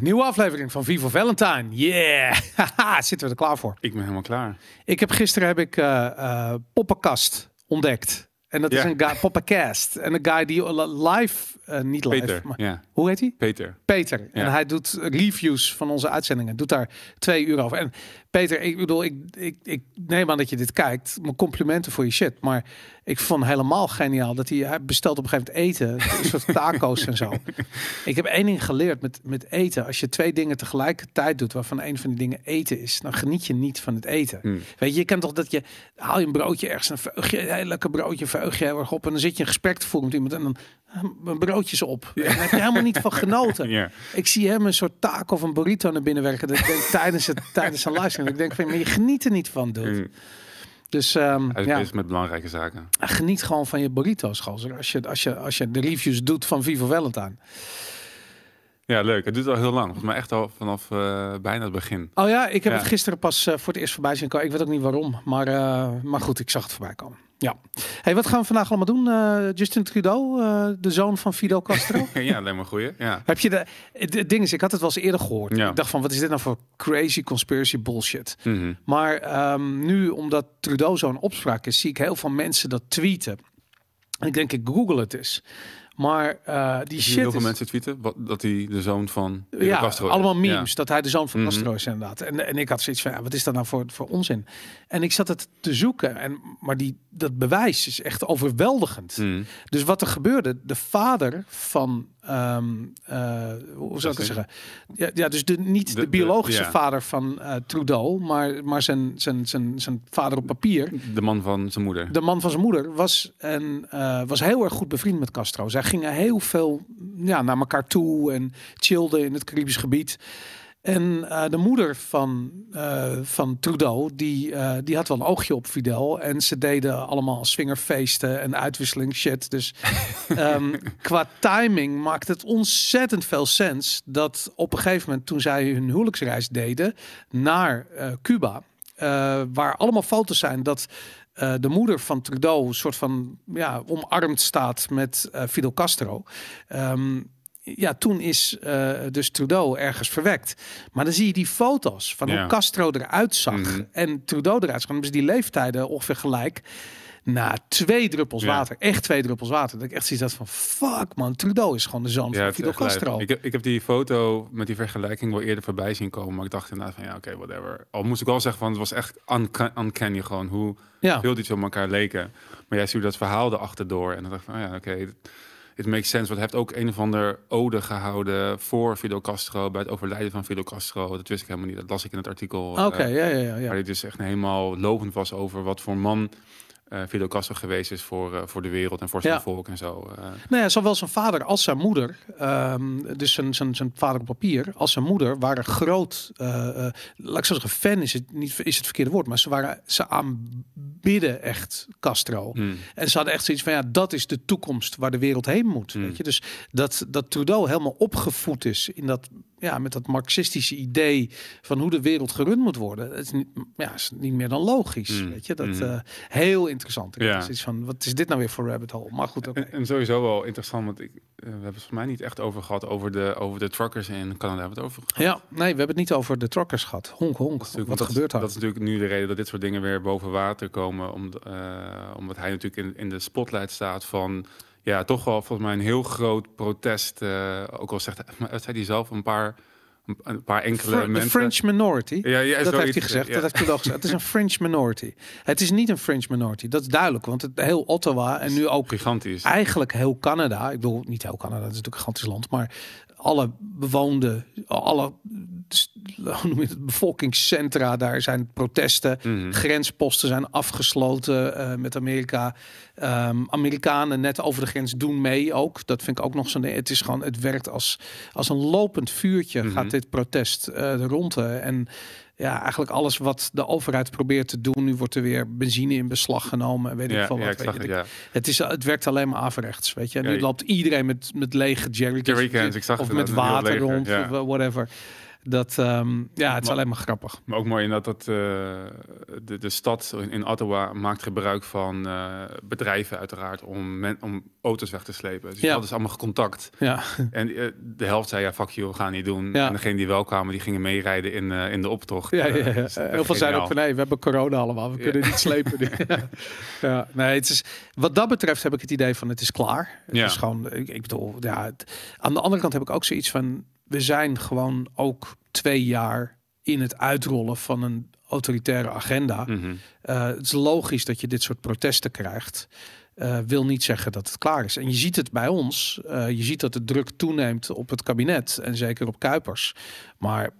Nieuwe aflevering van Vivo Valentine. Yeah! Zitten we er klaar voor. Ik ben helemaal klaar. Ik heb gisteren heb ik Poppenkast ontdekt. En dat is een guy. En een guy die li- live, eh, niet live, Peter. maar Ja, hoe heet hij? Peter. Peter. En hij doet reviews van onze uitzendingen. Doet daar twee uur over. En Peter, ik bedoel, ik, ik, ik neem aan dat je dit kijkt. Mijn complimenten voor je shit. Maar ik vond helemaal geniaal dat hij, hij bestelt op een gegeven moment eten. Een soort taco's en zo. Ik heb één ding geleerd met, met eten. Als je twee dingen tegelijkertijd doet, waarvan een van die dingen eten is, dan geniet je niet van het eten. Hmm. Weet je, je kent toch dat je haal je een broodje ergens, een veug je een heel lekker broodje, veug je heel erg op en dan zit je een gesprek te voeren met iemand en dan een broodjes op. Daar heb je helemaal niet van genoten. Ja. Ik zie hem een soort taak of een burrito naar binnen werken. Dat ik denk tijdens het tijdens een Ik denk van, maar je geniet er niet van, dude. Mm. Dus ehm, Hij is ja, bezig met belangrijke zaken. geniet gewoon van je burrito's, gozer. Als je, als je, als je de reviews doet van Vivo Valentine. Ja, leuk. Het duurt al heel lang. Volgens mij echt al vanaf eh, bijna het begin. Oh ja, ik heb Ja. het gisteren pas eh, voor het eerst voorbij zien komen. Ik weet ook niet waarom, maar, eh, maar goed, ik zag het voorbij komen. Ja. Hey, wat gaan we vandaag allemaal doen? Eh, Justin Trudeau, eh, de zoon van Fidel Castro. ja, alleen maar goeie. Ja. Heb je de, het ding is, ik had het wel eens eerder gehoord. Ja. Ik dacht van, wat is dit nou voor crazy conspiracy bullshit? Mhm. Maar ehm, nu, omdat Trudeau zo'n opspraak is, zie ik heel veel mensen dat tweeten. En ik denk, ik google het eens. Maar eh, die shit heel veel mensen tweeten wat, dat hij de zoon van Ja, Castro is. allemaal Ja. memes. Dat hij de zoon van Mhm. Castro is inderdaad. En, en ik had zoiets van, ja, wat is dat nou voor, voor onzin? En ik zat het te zoeken. En, maar die, dat bewijs is echt overweldigend. Mhm. Dus wat er gebeurde, de vader van, ehm, eh, hoe zou ik het Zeg zeggen? Ja, ja dus de, niet de, biologische vader van eh, Trudeau, maar, maar zijn, zijn, zijn, zijn vader op papier. De man van zijn moeder. De man van zijn moeder was, en, was heel erg goed bevriend met Castro. Zij gingen heel veel ja, naar elkaar toe en chillden in het Caribisch gebied. En eh, de moeder van, eh, van Trudeau, die, eh, die had wel een oogje op Fidel. En ze deden allemaal swingerfeesten en uitwisseling shit. Dus ehm, qua timing maakt het ontzettend veel sens dat op een gegeven moment, toen zij hun huwelijksreis deden naar Cuba, waar allemaal foto's zijn dat eh, de moeder van Trudeau een soort van ja, omarmd staat met eh, Fidel Castro. Ehm, ja, toen is eh, dus Trudeau ergens verwekt. Maar dan zie je die foto's van Ja. hoe Castro eruit zag Mhm. en Trudeau eruit zag. Ze die leeftijden ongeveer gelijk. Na twee druppels Ja. water, echt twee druppels water. Dat ik echt zoiets had van, fuck man, Trudeau is gewoon de zoon Ja, van het Fidel. Castro. Ik, heb- ik heb die foto met die vergelijking wel eerder voorbij zien komen. Maar ik dacht inderdaad van ja, oké, whatever. Al moest ik wel zeggen van het was echt unca- uncanny gewoon hoe ja. veel die zo op elkaar leken. Maar jij ziet dat verhaal erachter door. En dan dacht ik van, oh ja, oké, it makes sense. Want hij heeft ook een of ander ode gehouden voor Fidel Castro, bij het overlijden van Fidel Castro. Dat wist ik helemaal niet. Dat las ik in het artikel. Oké, eh, ja, ja, ja. ja. Waar hij dus echt helemaal lopend was over wat voor man eh Fidel Castro geweest is voor, eh, voor de wereld en voor zijn Ja. volk en zo. eh. Nou ja, zowel zijn vader als zijn moeder, ehm, dus zijn, zijn, zijn vader op papier, als zijn moeder, waren groot, laat ik zo zeggen, fan is het niet is het verkeerde woord, maar ze waren ze aanbidden echt Castro. Hmm. En ze hadden echt zoiets van ja, dat is de toekomst waar de wereld heen moet. Hmm. Weet je? Dus dat, dat Trudeau helemaal opgevoed is in dat, ja, met dat marxistische idee van hoe de wereld gerund moet worden. Het is niet, ja, is niet meer dan logisch. Hmm. Weet je, dat Hmm. eh, heel interessant. Ja. zoiets van wat is dit nou weer voor rabbit hole? Maar goed, oké. En, en sowieso wel interessant, want ik, eh, we hebben het voor mij niet echt over gehad over de, over de truckers in Canada. Hebben we het over gehad? Ja, nee, we hebben het niet over de truckers gehad. Honk, honk. Wat want gebeurt dat, daar? Dat is natuurlijk nu de reden dat dit soort dingen weer boven water komen. Om, eh, omdat hij natuurlijk in, in de spotlight staat van... Ja, toch wel volgens mij een heel groot protest. eh, ook al zegt hij, zei hij zelf een paar, een, paar enkele Fr- de mensen. French minority. ja, ja, dat heeft hij gezegd. ja. Dat heeft hij wel gezegd. Het is een French minority. Het is niet een French minority. Dat is duidelijk. Want het heel Ottawa en nu ook gigantisch. eigenlijk heel Canada. Ik bedoel, niet heel Canada. Dat is natuurlijk een gigantisch land. Maar alle bewoonde, alle hoe noem je het, bevolkingscentra, daar zijn protesten. Mhm. Grensposten zijn afgesloten eh, met Amerika. Ehm, Amerikanen net over de grens doen mee ook. Dat vind ik ook nog zo'n. Het is gewoon, het werkt als, als een lopend vuurtje. Mhm. Gaat dit protest de ronde. En ja, eigenlijk alles wat de overheid probeert te doen. Nu wordt er weer benzine in beslag genomen. en Weet ik veel ja, wat. ik weet het, ja. Het, is, het werkt alleen maar averechts, weet je. En nu loopt iedereen met, met lege jerrycans. Of met water rond, of whatever. Dat, ehm, ja, het is Maar- alleen maar grappig. Maar ook mooi in dat, dat eh, de, de stad in, Ottawa maakt gebruik van eh, bedrijven uiteraard om, men, om auto's weg te slepen. Dus Ja. dat is allemaal contact. Ja, En eh, de helft zei ja, fuck you, we gaan niet doen. Ja. En degene die wel kwamen, die gingen meerijden in, in de optocht. ja, ja, ja. dus Heel veel zeiden ook van nee, we hebben corona allemaal. We kunnen niet slepen. ja, nee, het is, wat dat betreft heb ik het idee van het is klaar. Het Ja. is gewoon, ik, ik bedoel, ja, het- aan de andere kant heb ik ook zoiets van, we zijn gewoon ook twee jaar in het uitrollen van een autoritaire agenda. Mhm. Eh, het is logisch dat je dit soort protesten krijgt. Eh, wil niet zeggen dat het klaar is. En je ziet het bij ons. Eh, je ziet dat de druk toeneemt op het kabinet. En zeker op Kuipers. Maar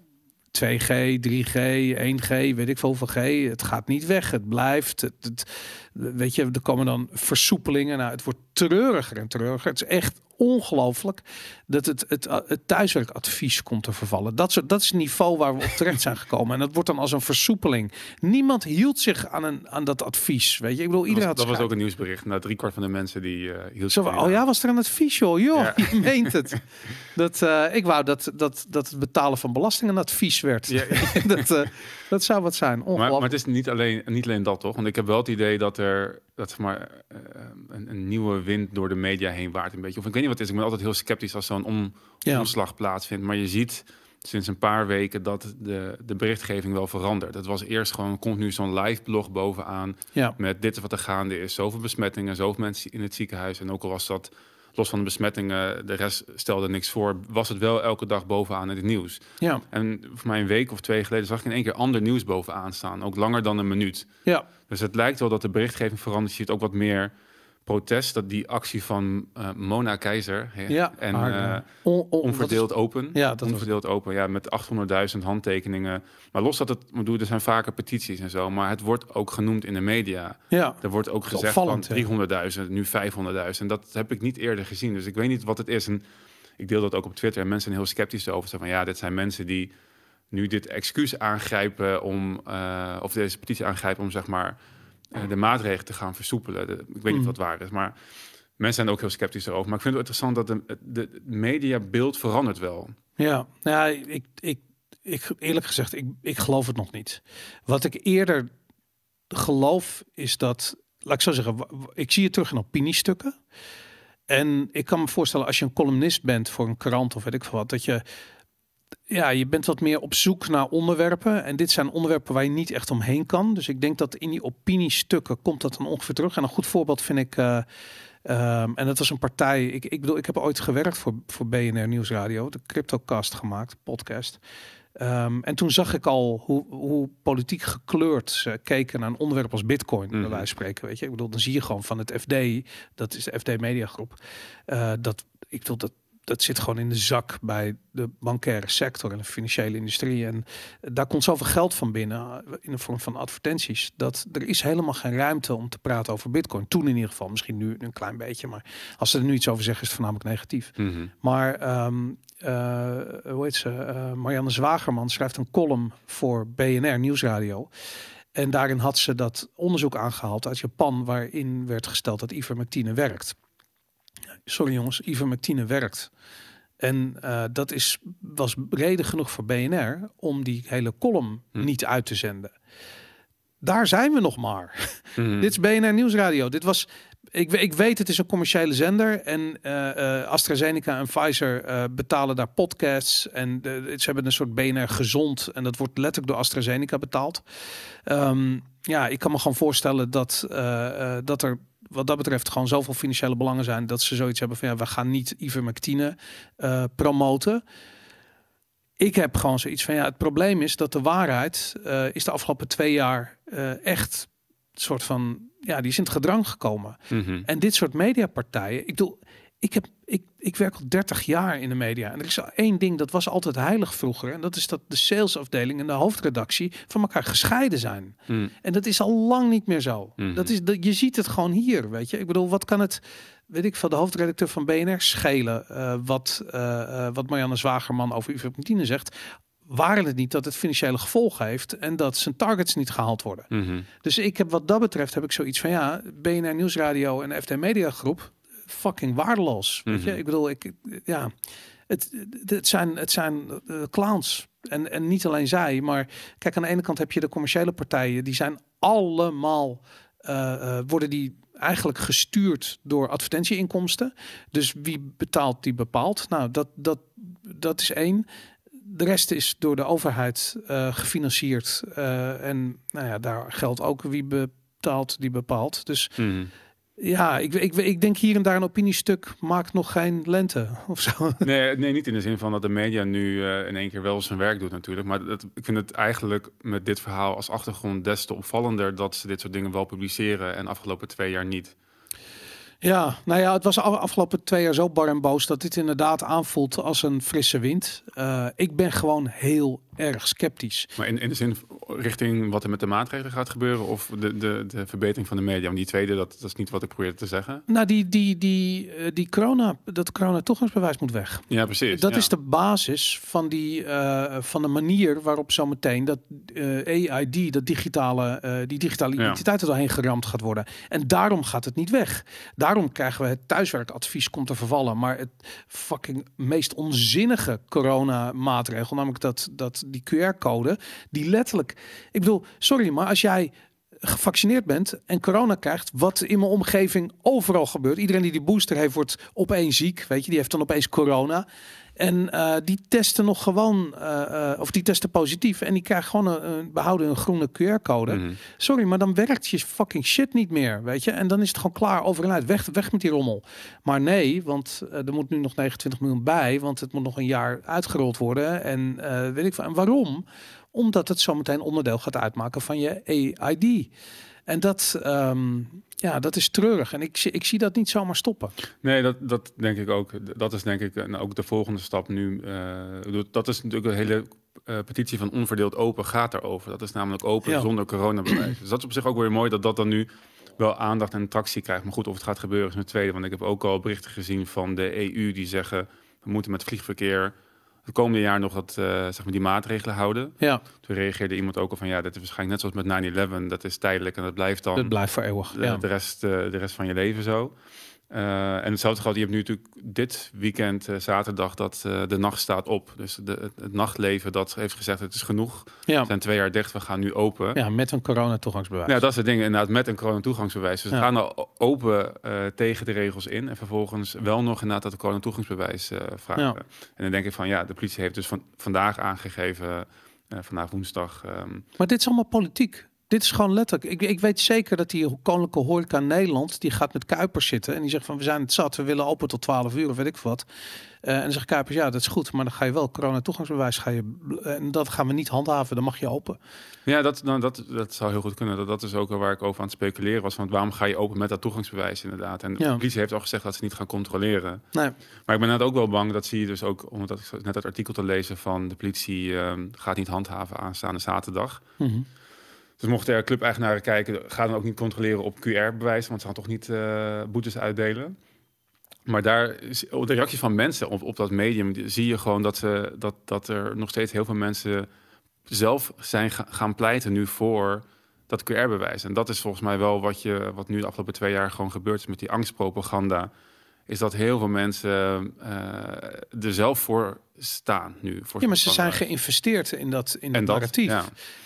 2G, 3G, 1G, weet ik veel hoeveel G. Het gaat niet weg. Het blijft. Het, het- weet je, er komen dan versoepelingen. Nou, het wordt treuriger en treuriger. Het is echt ongelooflijk dat het, het, het thuiswerkadvies komt te vervallen. Dat, soort, dat is het niveau waar we op terecht zijn gekomen. En dat wordt dan als een versoepeling. Niemand hield zich aan, een, aan dat advies. Weet je, ik bedoel, Dat, iedereen was, had dat was ook een nieuwsbericht. Nou, drie kwart van de mensen die eh hield Zo, oh aan. ja, was er een advies, joh. Joh, Ja. je meent het. Dat, eh, ik wou dat, dat, dat het betalen van belasting een advies werd. Ja, dat, eh, dat zou wat zijn. Maar, maar het is niet alleen, niet alleen dat, toch? Want ik heb wel het idee dat er dat, zeg maar, eh, een, een nieuwe wind door de media heen waart een beetje. Of ik weet niet wat het is. Ik ben altijd heel sceptisch als zo'n om, Ja. omslag plaatsvindt. Maar je ziet sinds een paar weken dat de, de berichtgeving wel verandert. Het was eerst gewoon continu zo'n live blog bovenaan ja. met dit is wat er gaande is. Zoveel besmettingen, zoveel mensen in het ziekenhuis. En ook al was dat los van de besmettingen, de rest stelde niks voor, was het wel elke dag bovenaan in het nieuws. Ja. En voor mij een week of twee geleden zag ik in één keer ander nieuws bovenaan staan. Ook langer dan een minuut. Ja. Dus het lijkt wel dat de berichtgeving verandert. Je ziet ook wat meer protest. Dat die actie van eh, Mona Keizer Ja. en maar, eh, on- on- onverdeeld open. Ja, dat was- onverdeeld open. Ja, met 800.000 handtekeningen. Maar los dat het, bedoel, er zijn vaker petities en zo. Maar het wordt ook genoemd in de media. Ja. Er wordt ook gezegd opvallend, van 300.000, nu 500.000. Dat heb ik niet eerder gezien. Dus ik weet niet wat het is. En ik deel dat ook op Twitter. En mensen zijn heel sceptisch over. Zo van ja, dit zijn mensen die nu dit excuus aangrijpen om, eh, of deze petitie aangrijpen om zeg maar de maatregelen te gaan versoepelen. De- ik weet Mm. niet wat waar is, maar mensen zijn ook heel sceptisch erover. Maar ik vind het interessant dat de, de, mediabeeld verandert wel. Ja, nou, ja, ik, ik, ik, eerlijk gezegd, ik, ik geloof het nog niet. Wat ik eerder geloof is dat, laat ik zo zeggen, ik zie het terug in opiniestukken. En ik kan me voorstellen, als je een columnist bent voor een krant of weet ik veel wat, dat je, ja, je bent wat meer op zoek naar onderwerpen. En dit zijn onderwerpen waar je niet echt omheen kan. Dus ik denk dat in die opiniestukken komt dat dan ongeveer terug. En een goed voorbeeld vind ik. eh, ehm, en dat was een partij. Ik, ik bedoel, ik heb ooit gewerkt voor, voor BNR Nieuwsradio, de Cryptocast gemaakt, podcast. Ehm, en toen zag ik al hoe, hoe politiek gekleurd ze keken naar een onderwerp als Bitcoin, bij Mhm. wijze spreken. Weet je, ik bedoel, dan zie je gewoon van het FD, dat is de FD Mediagroep, eh dat ik bedoel dat dat zit gewoon in de zak bij de bankaire sector en de financiële industrie. En daar komt zoveel geld van binnen eh, in de vorm van advertenties. Dat er is helemaal geen ruimte om te praten over bitcoin. Toen in ieder geval, misschien nu een klein beetje. Maar als ze er nu iets over zeggen, is het voornamelijk negatief. Mhm. Maar ehm, eh, hoe heet ze? Eh, Marianne Zwagerman schrijft een column voor BNR Nieuwsradio. En daarin had ze dat onderzoek aangehaald uit Japan, waarin werd gesteld dat ivermectine werkt. Sorry jongens, ivermectine werkt. En eh, dat is, was reden genoeg voor BNR om die hele column Hm. niet uit te zenden. Daar zijn we nog maar. Mhm. Dit is BNR Nieuwsradio. Dit was. Ik, ik weet, het is een commerciële zender. En eh, eh, AstraZeneca en Pfizer betalen daar podcasts. En ze hebben een soort BNR gezond. En dat wordt letterlijk door AstraZeneca betaald. Ehm, ja, ik kan me gewoon voorstellen dat, dat er wat dat betreft gewoon zoveel financiële belangen zijn. Dat ze zoiets hebben van ja, we gaan niet ivermectine eh promoten. Ik heb gewoon zoiets van ja, het probleem is dat de waarheid eh, is de afgelopen twee jaar eh, echt soort van ja, die is in het gedrang gekomen. Mhm. En dit soort mediapartijen, ik bedoel, ik heb ik, ik werk al 30 jaar in de media en er is één ding dat was altijd heilig vroeger en dat is dat de salesafdeling en de hoofdredactie van elkaar gescheiden zijn. Mhm. En dat is al lang niet meer zo. Mhm. Dat is dat je ziet het gewoon hier, weet je. Ik bedoel, wat kan het weet ik van de hoofdredacteur van BNR schelen eh, wat eh, wat Marianne Zwagerman over ivermectine zegt? Waren het niet dat het financiële gevolgen heeft en dat zijn targets niet gehaald worden? Mhm. Dus ik heb wat dat betreft heb ik zoiets van ja, BNR Nieuwsradio en FD Media Groep fucking waardeloos. Weet je, Mhm. ik bedoel, ik ja. het, het zijn, het zijn uh, clowns. En, en niet alleen zij, maar kijk, aan de ene kant heb je de commerciële partijen, die zijn allemaal, uh, worden die eigenlijk gestuurd door advertentieinkomsten. Dus wie betaalt, die bepaalt. Nou, dat, dat, dat is één. De rest is door de overheid uh, gefinancierd. Uh, en nou ja, daar geldt ook wie betaalt, die bepaalt. Dus mm. Ja, ik, ik, ik denk hier en daar een opiniestuk maakt nog geen lente of zo. Nee, nee niet in de zin van dat de media nu uh, in één keer wel zijn werk doet natuurlijk. Maar dat, ik vind het eigenlijk met dit verhaal als achtergrond des te opvallender dat ze dit soort dingen wel publiceren en afgelopen twee jaar niet. Ja, nou ja, het was afgelopen twee jaar zo bar en boos dat dit inderdaad aanvoelt als een frisse wind. Uh, ik ben gewoon heel erg sceptisch. Maar in, in de zin richting wat er met de maatregelen gaat gebeuren of de, de, de verbetering van de media? Want die tweede, dat, dat is niet wat ik probeer te zeggen. Nou, die, die, die, eh, die corona, dat corona toegangsbewijs moet weg. Ja, precies. Dat is de basis van, die, uh, van de manier waarop zometeen dat uh, AID, dat digitale, uh, die digitale identiteit er doorheen geramd gaat worden. En daarom gaat het niet weg. Daarom krijgen we het thuiswerkadvies komt te vervallen. Maar het fucking meest onzinnige corona maatregel, namelijk dat, dat die QR-code, die letterlijk, ik bedoel, sorry, maar als jij gevaccineerd bent en corona krijgt, wat in mijn omgeving overal gebeurt. Iedereen die die booster heeft, wordt opeens ziek, weet je, die heeft dan opeens corona. En uh, die testen nog gewoon, uh, uh, of die testen positief en die krijgen gewoon een, een behouden een groene QR-code. Mm -hmm. Sorry, maar dan werkt je fucking shit niet meer, weet je. En dan is het gewoon klaar over en uit, weg, weg met die rommel. Maar nee, want er moet nu nog 29 miljoen bij, want het moet nog een jaar uitgerold worden. En weet ik van, en waarom? Omdat het zometeen onderdeel gaat uitmaken van je AID. En dat, um, ja, dat is treurig. En ik, ik zie dat niet zomaar stoppen. Nee, dat, dat denk ik ook. Dat is denk ik en ook de volgende stap nu. Uh, dat is natuurlijk een hele uh, petitie van onverdeeld open gaat erover. Dat is namelijk open ja. zonder coronabewijs. Dus dat is op zich ook weer mooi dat dat dan nu wel aandacht en tractie krijgt. Maar goed, of het gaat gebeuren is een tweede. Want ik heb ook al berichten gezien van de EU die zeggen... we moeten met vliegverkeer het komende jaar nog dat, uh, zeg maar die maatregelen houden. Ja. Toen reageerde iemand ook al van ja, dit is waarschijnlijk net zoals met 9-11, dat is tijdelijk en dat blijft dan. Dat blijft voor eeuwig. De, ja. de, rest, uh, de rest van je leven zo. Uh, en hetzelfde geldt, je hebt nu natuurlijk dit weekend, uh, zaterdag, dat uh, de nacht staat op. Dus de, het, het, nachtleven dat heeft gezegd, het is genoeg. Ja. We zijn twee jaar dicht, we gaan nu open. Ja, met een corona-toegangsbewijs. Ja, dat is het ding, inderdaad, met een corona-toegangsbewijs. Dus ja. we gaan al open tegen de regels in. En vervolgens wel nog inderdaad dat de corona-toegangsbewijs vragen. Ja. En dan denk ik van, ja, de politie heeft dus van, vandaag aangegeven, vandaag woensdag... Um, maar dit is allemaal politiek. Dit is gewoon letterlijk. Ik, ik weet zeker dat die Koninklijke Horeca Nederland, die gaat met Kuipers zitten en die zegt van we zijn het zat, we willen open tot 12 uur of weet ik wat. Uh, en dan zegt Kuipers, ja dat is goed, maar dan ga je wel corona toegangsbewijs ga je en dat gaan we niet handhaven, dan mag je open. Ja, dat, nou, dat, dat zou heel goed kunnen. Dat, dat is ook waar ik over aan het speculeren was. Want waarom ga je open met dat toegangsbewijs inderdaad? En ja. de politie heeft al gezegd dat ze niet gaan controleren. Nee. Maar ik ben net ook wel bang, dat zie je dus ook, omdat ik net het artikel te lezen van de politie uh, gaat niet handhaven aanstaande zaterdag. Mm -hmm. Dus mochten er clubeigenaren kijken, ga dan ook niet controleren op QR-bewijs, want ze gaan toch niet uh, boetes uitdelen. Maar daar, op de reacties van mensen op, op dat medium, zie je gewoon dat, ze, dat, dat er nog steeds heel veel mensen zelf zijn gaan pleiten nu voor dat QR-bewijs. En dat is volgens mij wel wat, je, wat nu de afgelopen twee jaar gewoon gebeurd is met die angstpropaganda. Is dat heel veel mensen uh, er zelf voor staan nu. Voor ja, maar ze zijn geïnvesteerd in dat, in dat narratief. Ja.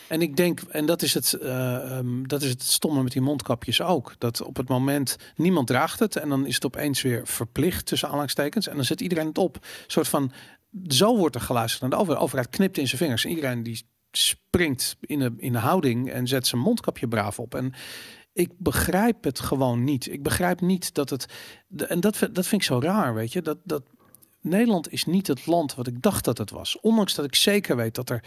En ik denk, en dat is, het, uh, um, dat is het stomme met die mondkapjes ook. Dat op het moment niemand draagt het en dan is het opeens weer verplicht tussen aanhalingstekens. En dan zet iedereen het op. Een soort van, zo wordt er geluisterd naar de overheid. De overheid knipt in zijn vingers. En iedereen die springt in de, in de houding en zet zijn mondkapje braaf op. En ik begrijp het gewoon niet. Ik begrijp niet dat het. En dat, dat vind ik zo raar, weet je. Dat, dat Nederland is niet het land wat ik dacht dat het was. Ondanks dat ik zeker weet dat er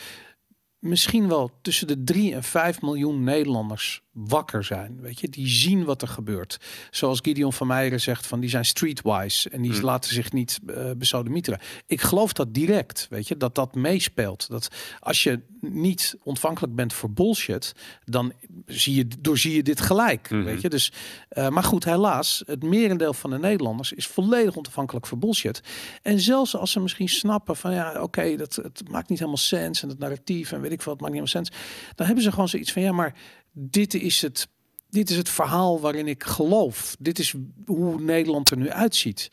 misschien wel tussen de 3 en 5 miljoen Nederlanders wakker zijn. Weet je, die zien wat er gebeurt. Zoals Gideon van Meijeren zegt, van die zijn streetwise en die mm. laten zich niet uh, besodemieteren. Ik geloof dat direct, weet je, dat dat meespeelt. Dat als je niet ontvankelijk bent voor bullshit, dan zie je, doorzie je dit gelijk, mm -hmm. weet je. Dus, uh, maar goed, helaas, het merendeel van de Nederlanders is volledig ontvankelijk voor bullshit. En zelfs als ze misschien snappen van ja, oké, okay, dat het maakt niet helemaal sens en het narratief en weet ik wat, maakt niet helemaal sens. Dan hebben ze gewoon zoiets van ja, maar dit is het. Dit is het verhaal waarin ik geloof. Dit is hoe Nederland er nu uitziet.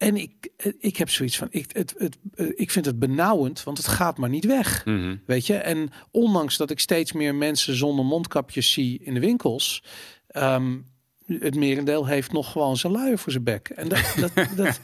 En ik, ik heb zoiets van, ik, het, het, ik vind het benauwend, want het gaat maar niet weg. Mhm. Weet je, en ondanks dat ik steeds meer mensen zonder mondkapjes zie in de winkels, ehm, het merendeel heeft nog gewoon zijn luier voor zijn bek. En dat, dat, dat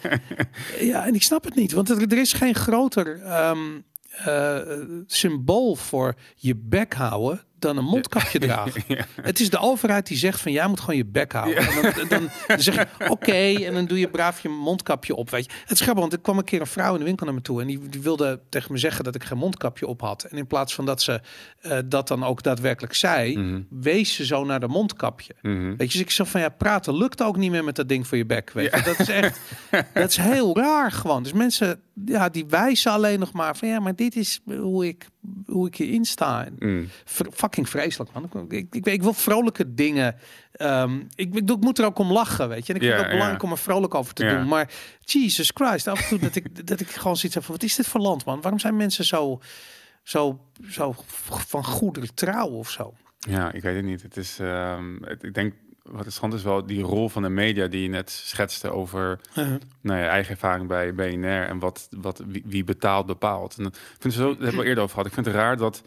ja, en ik snap het niet, want er, er is geen groter ehm, eh, symbool voor je bek houden dan een mondkapje dragen. Ja. Het is de overheid die zegt van jij moet gewoon je bek houden. En dan, dan, dan zeg je oké en dan doe je braaf je mondkapje op. Weet je. Het is grappig, want er kwam een keer een vrouw in de winkel naar me toe en die, die wilde tegen me zeggen dat ik geen mondkapje op had. En in plaats van dat ze eh, dat dan ook daadwerkelijk zei, Mhm. wees ze zo naar de mondkapje. Mhm. Weet je, dus ik zeg van ja, praten lukt ook niet meer met dat ding voor je bek. Weet je, dat is echt, dat is heel raar gewoon. Dus mensen, ja, die wijzen alleen nog maar van ja, maar dit is hoe ik, hoe ik hierin sta. Mm. Fucking vreselijk, man. Ik, ik, ik, wil vrolijke dingen. Ehm, ik, ik, ik moet er ook om lachen, weet je. En ik vind het ook belangrijk om er vrolijk over te doen. Maar Jesus Christ, af en toe dat ik, dat ik gewoon zoiets heb van... wat is dit voor land, man? Waarom zijn mensen zo, zo, zo van goederen trouw of zo? Ja, ik weet het niet. Het is, ehm, het- ik denk, wat interessant is wel die rol van de media die je net schetste over nou ja, eigen ervaring bij BNR en wat, wat wie, wie betaalt bepaalt. En ik vind het zo, daar hebben we eerder over gehad. Ik vind het raar dat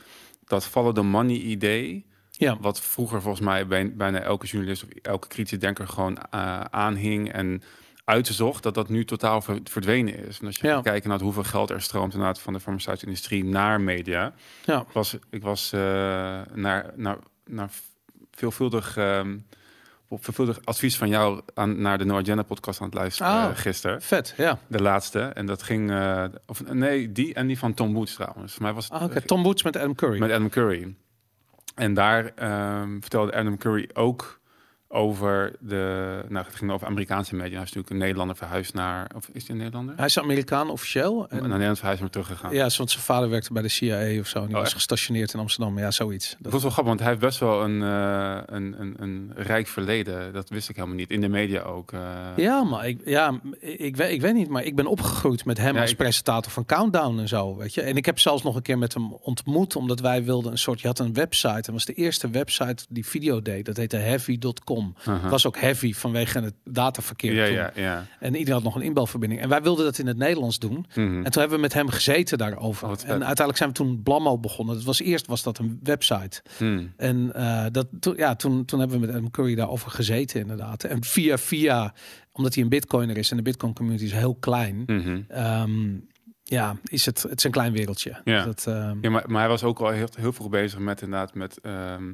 dat follow the money idee, Ja, wat vroeger volgens mij bij, bijna elke journalist of elke kritische denker gewoon eh, aanhing en uitzocht, dat dat nu totaal ver- verdwenen is. En als je Ja. gaat kijken naar hoeveel geld er stroomt inderdaad van de farmaceutische industrie naar media, ja. was, ik was eh, naar, naar, naar veelvuldig, ehm, op veelvuldig advies van jou aan, naar de No Agenda podcast aan het luisteren Ah. eh, gisteren. Vet, ja. De laatste. En dat ging, eh, of nee, die en die van Tom Woods trouwens. Voor mij was het Ah, Tom Woods met Adam Curry. met Adam Curry. En daar ehm, vertelde Adam Curry ook over de, nou het ging over Amerikaanse media. Hij is natuurlijk een Nederlander verhuisd naar, of is hij een Nederlander? Hij is Amerikaan officieel. Naar En, Nederland verhuisd maar teruggegaan. ja, want zijn vader werkte bij de CIA of zo. En die Oh, was gestationeerd in Amsterdam. Ja, zoiets. Dat was wel grappig, want hij heeft best wel een, eh, een, een, een rijk verleden. Dat wist ik helemaal niet. In de media ook. eh. Ja, maar ik, ja, ik, weet, ik weet niet, maar ik ben opgegroeid met hem Ja, als ik- presentator van Countdown en zo, weet je. En ik heb zelfs nog een keer met hem ontmoet, omdat wij wilden een soort, je had een website, en was de eerste website die video deed, dat heette heavy.com. Het was ook heavy vanwege het dataverkeer ja, toen. ja, ja. En iedereen had nog een inbelverbinding. En wij wilden dat in het Nederlands doen. Mhm. En toen hebben we met hem gezeten daarover. Oh, en uiteindelijk zijn we toen Blammo begonnen. Dat was eerst was dat een website. Mhm. En eh, dat, ja, toen, toen hebben we met Adam Curry daarover gezeten inderdaad. En via via, omdat hij een bitcoiner is en de bitcoin community is heel klein. Mhm. ehm, ja, is het, het is een klein wereldje. Ja. Dat, ehm, Ja, maar, maar hij was ook al heel, heel veel bezig met inderdaad met, ehm,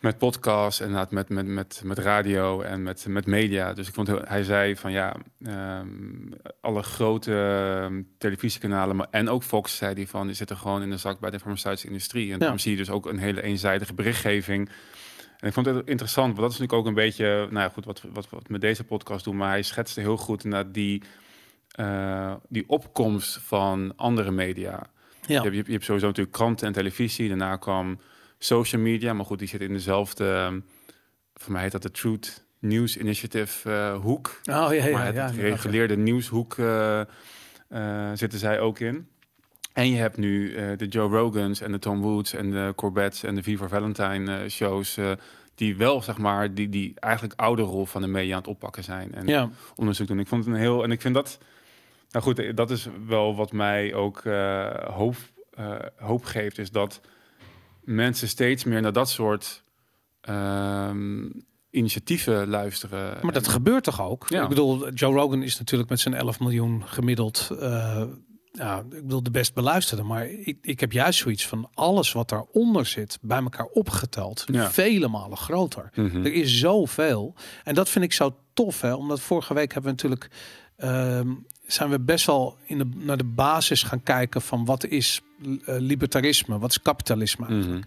met podcasts en met, met, met, met radio en met, met media. Dus ik vond heel, hij zei van ja, ehm, alle grote ehm, televisiekanalen, maar en ook Fox zei die van die zitten gewoon in de zak bij de farmaceutische industrie. En dan zie je dus ook een hele eenzijdige berichtgeving. En ik vond het interessant, want dat is natuurlijk ook een beetje, nou ja, goed, wat, wat, wat we met deze podcast doen, maar hij schetste heel goed naar die, eh, die opkomst van andere media. ja. Je, hebt, je hebt- je hebt sowieso natuurlijk kranten en televisie. Daarna kwam social media. Maar goed, die zit in dezelfde... ehm, voor mij heet dat de Truth News Initiative eh, hoek. Oh ja, ja, maar het ja. gereguleerde nieuwshoek eh, eh, zitten zij ook in. En je hebt nu de Joe Rogans en de Tom Woods en de Corbett's en de Viva Valentine shows... die wel, zeg maar, die, die eigenlijk oude rol van de media aan het oppakken zijn. En onderzoek doen. Ik vond het een heel... En ik vind dat... Nou goed, dat is wel wat mij ook hoop, hoop geeft. Is dat mensen steeds meer naar dat soort ehm, initiatieven luisteren. Maar dat En- gebeurt toch ook? Ja. Ik bedoel, Joe Rogan is natuurlijk met zijn 11 miljoen gemiddeld... eh, ja, ik bedoel de best beluisterde. Maar ik, ik heb juist zoiets van alles wat daaronder zit... bij elkaar opgeteld. Ja. Vele malen groter. Mhm. Er is zoveel. En dat vind ik zo tof, hè? Omdat vorige week hebben we natuurlijk... ehm, zijn we best wel in de, naar de basis gaan kijken van wat is libertarisme, wat is kapitalisme. Mhm.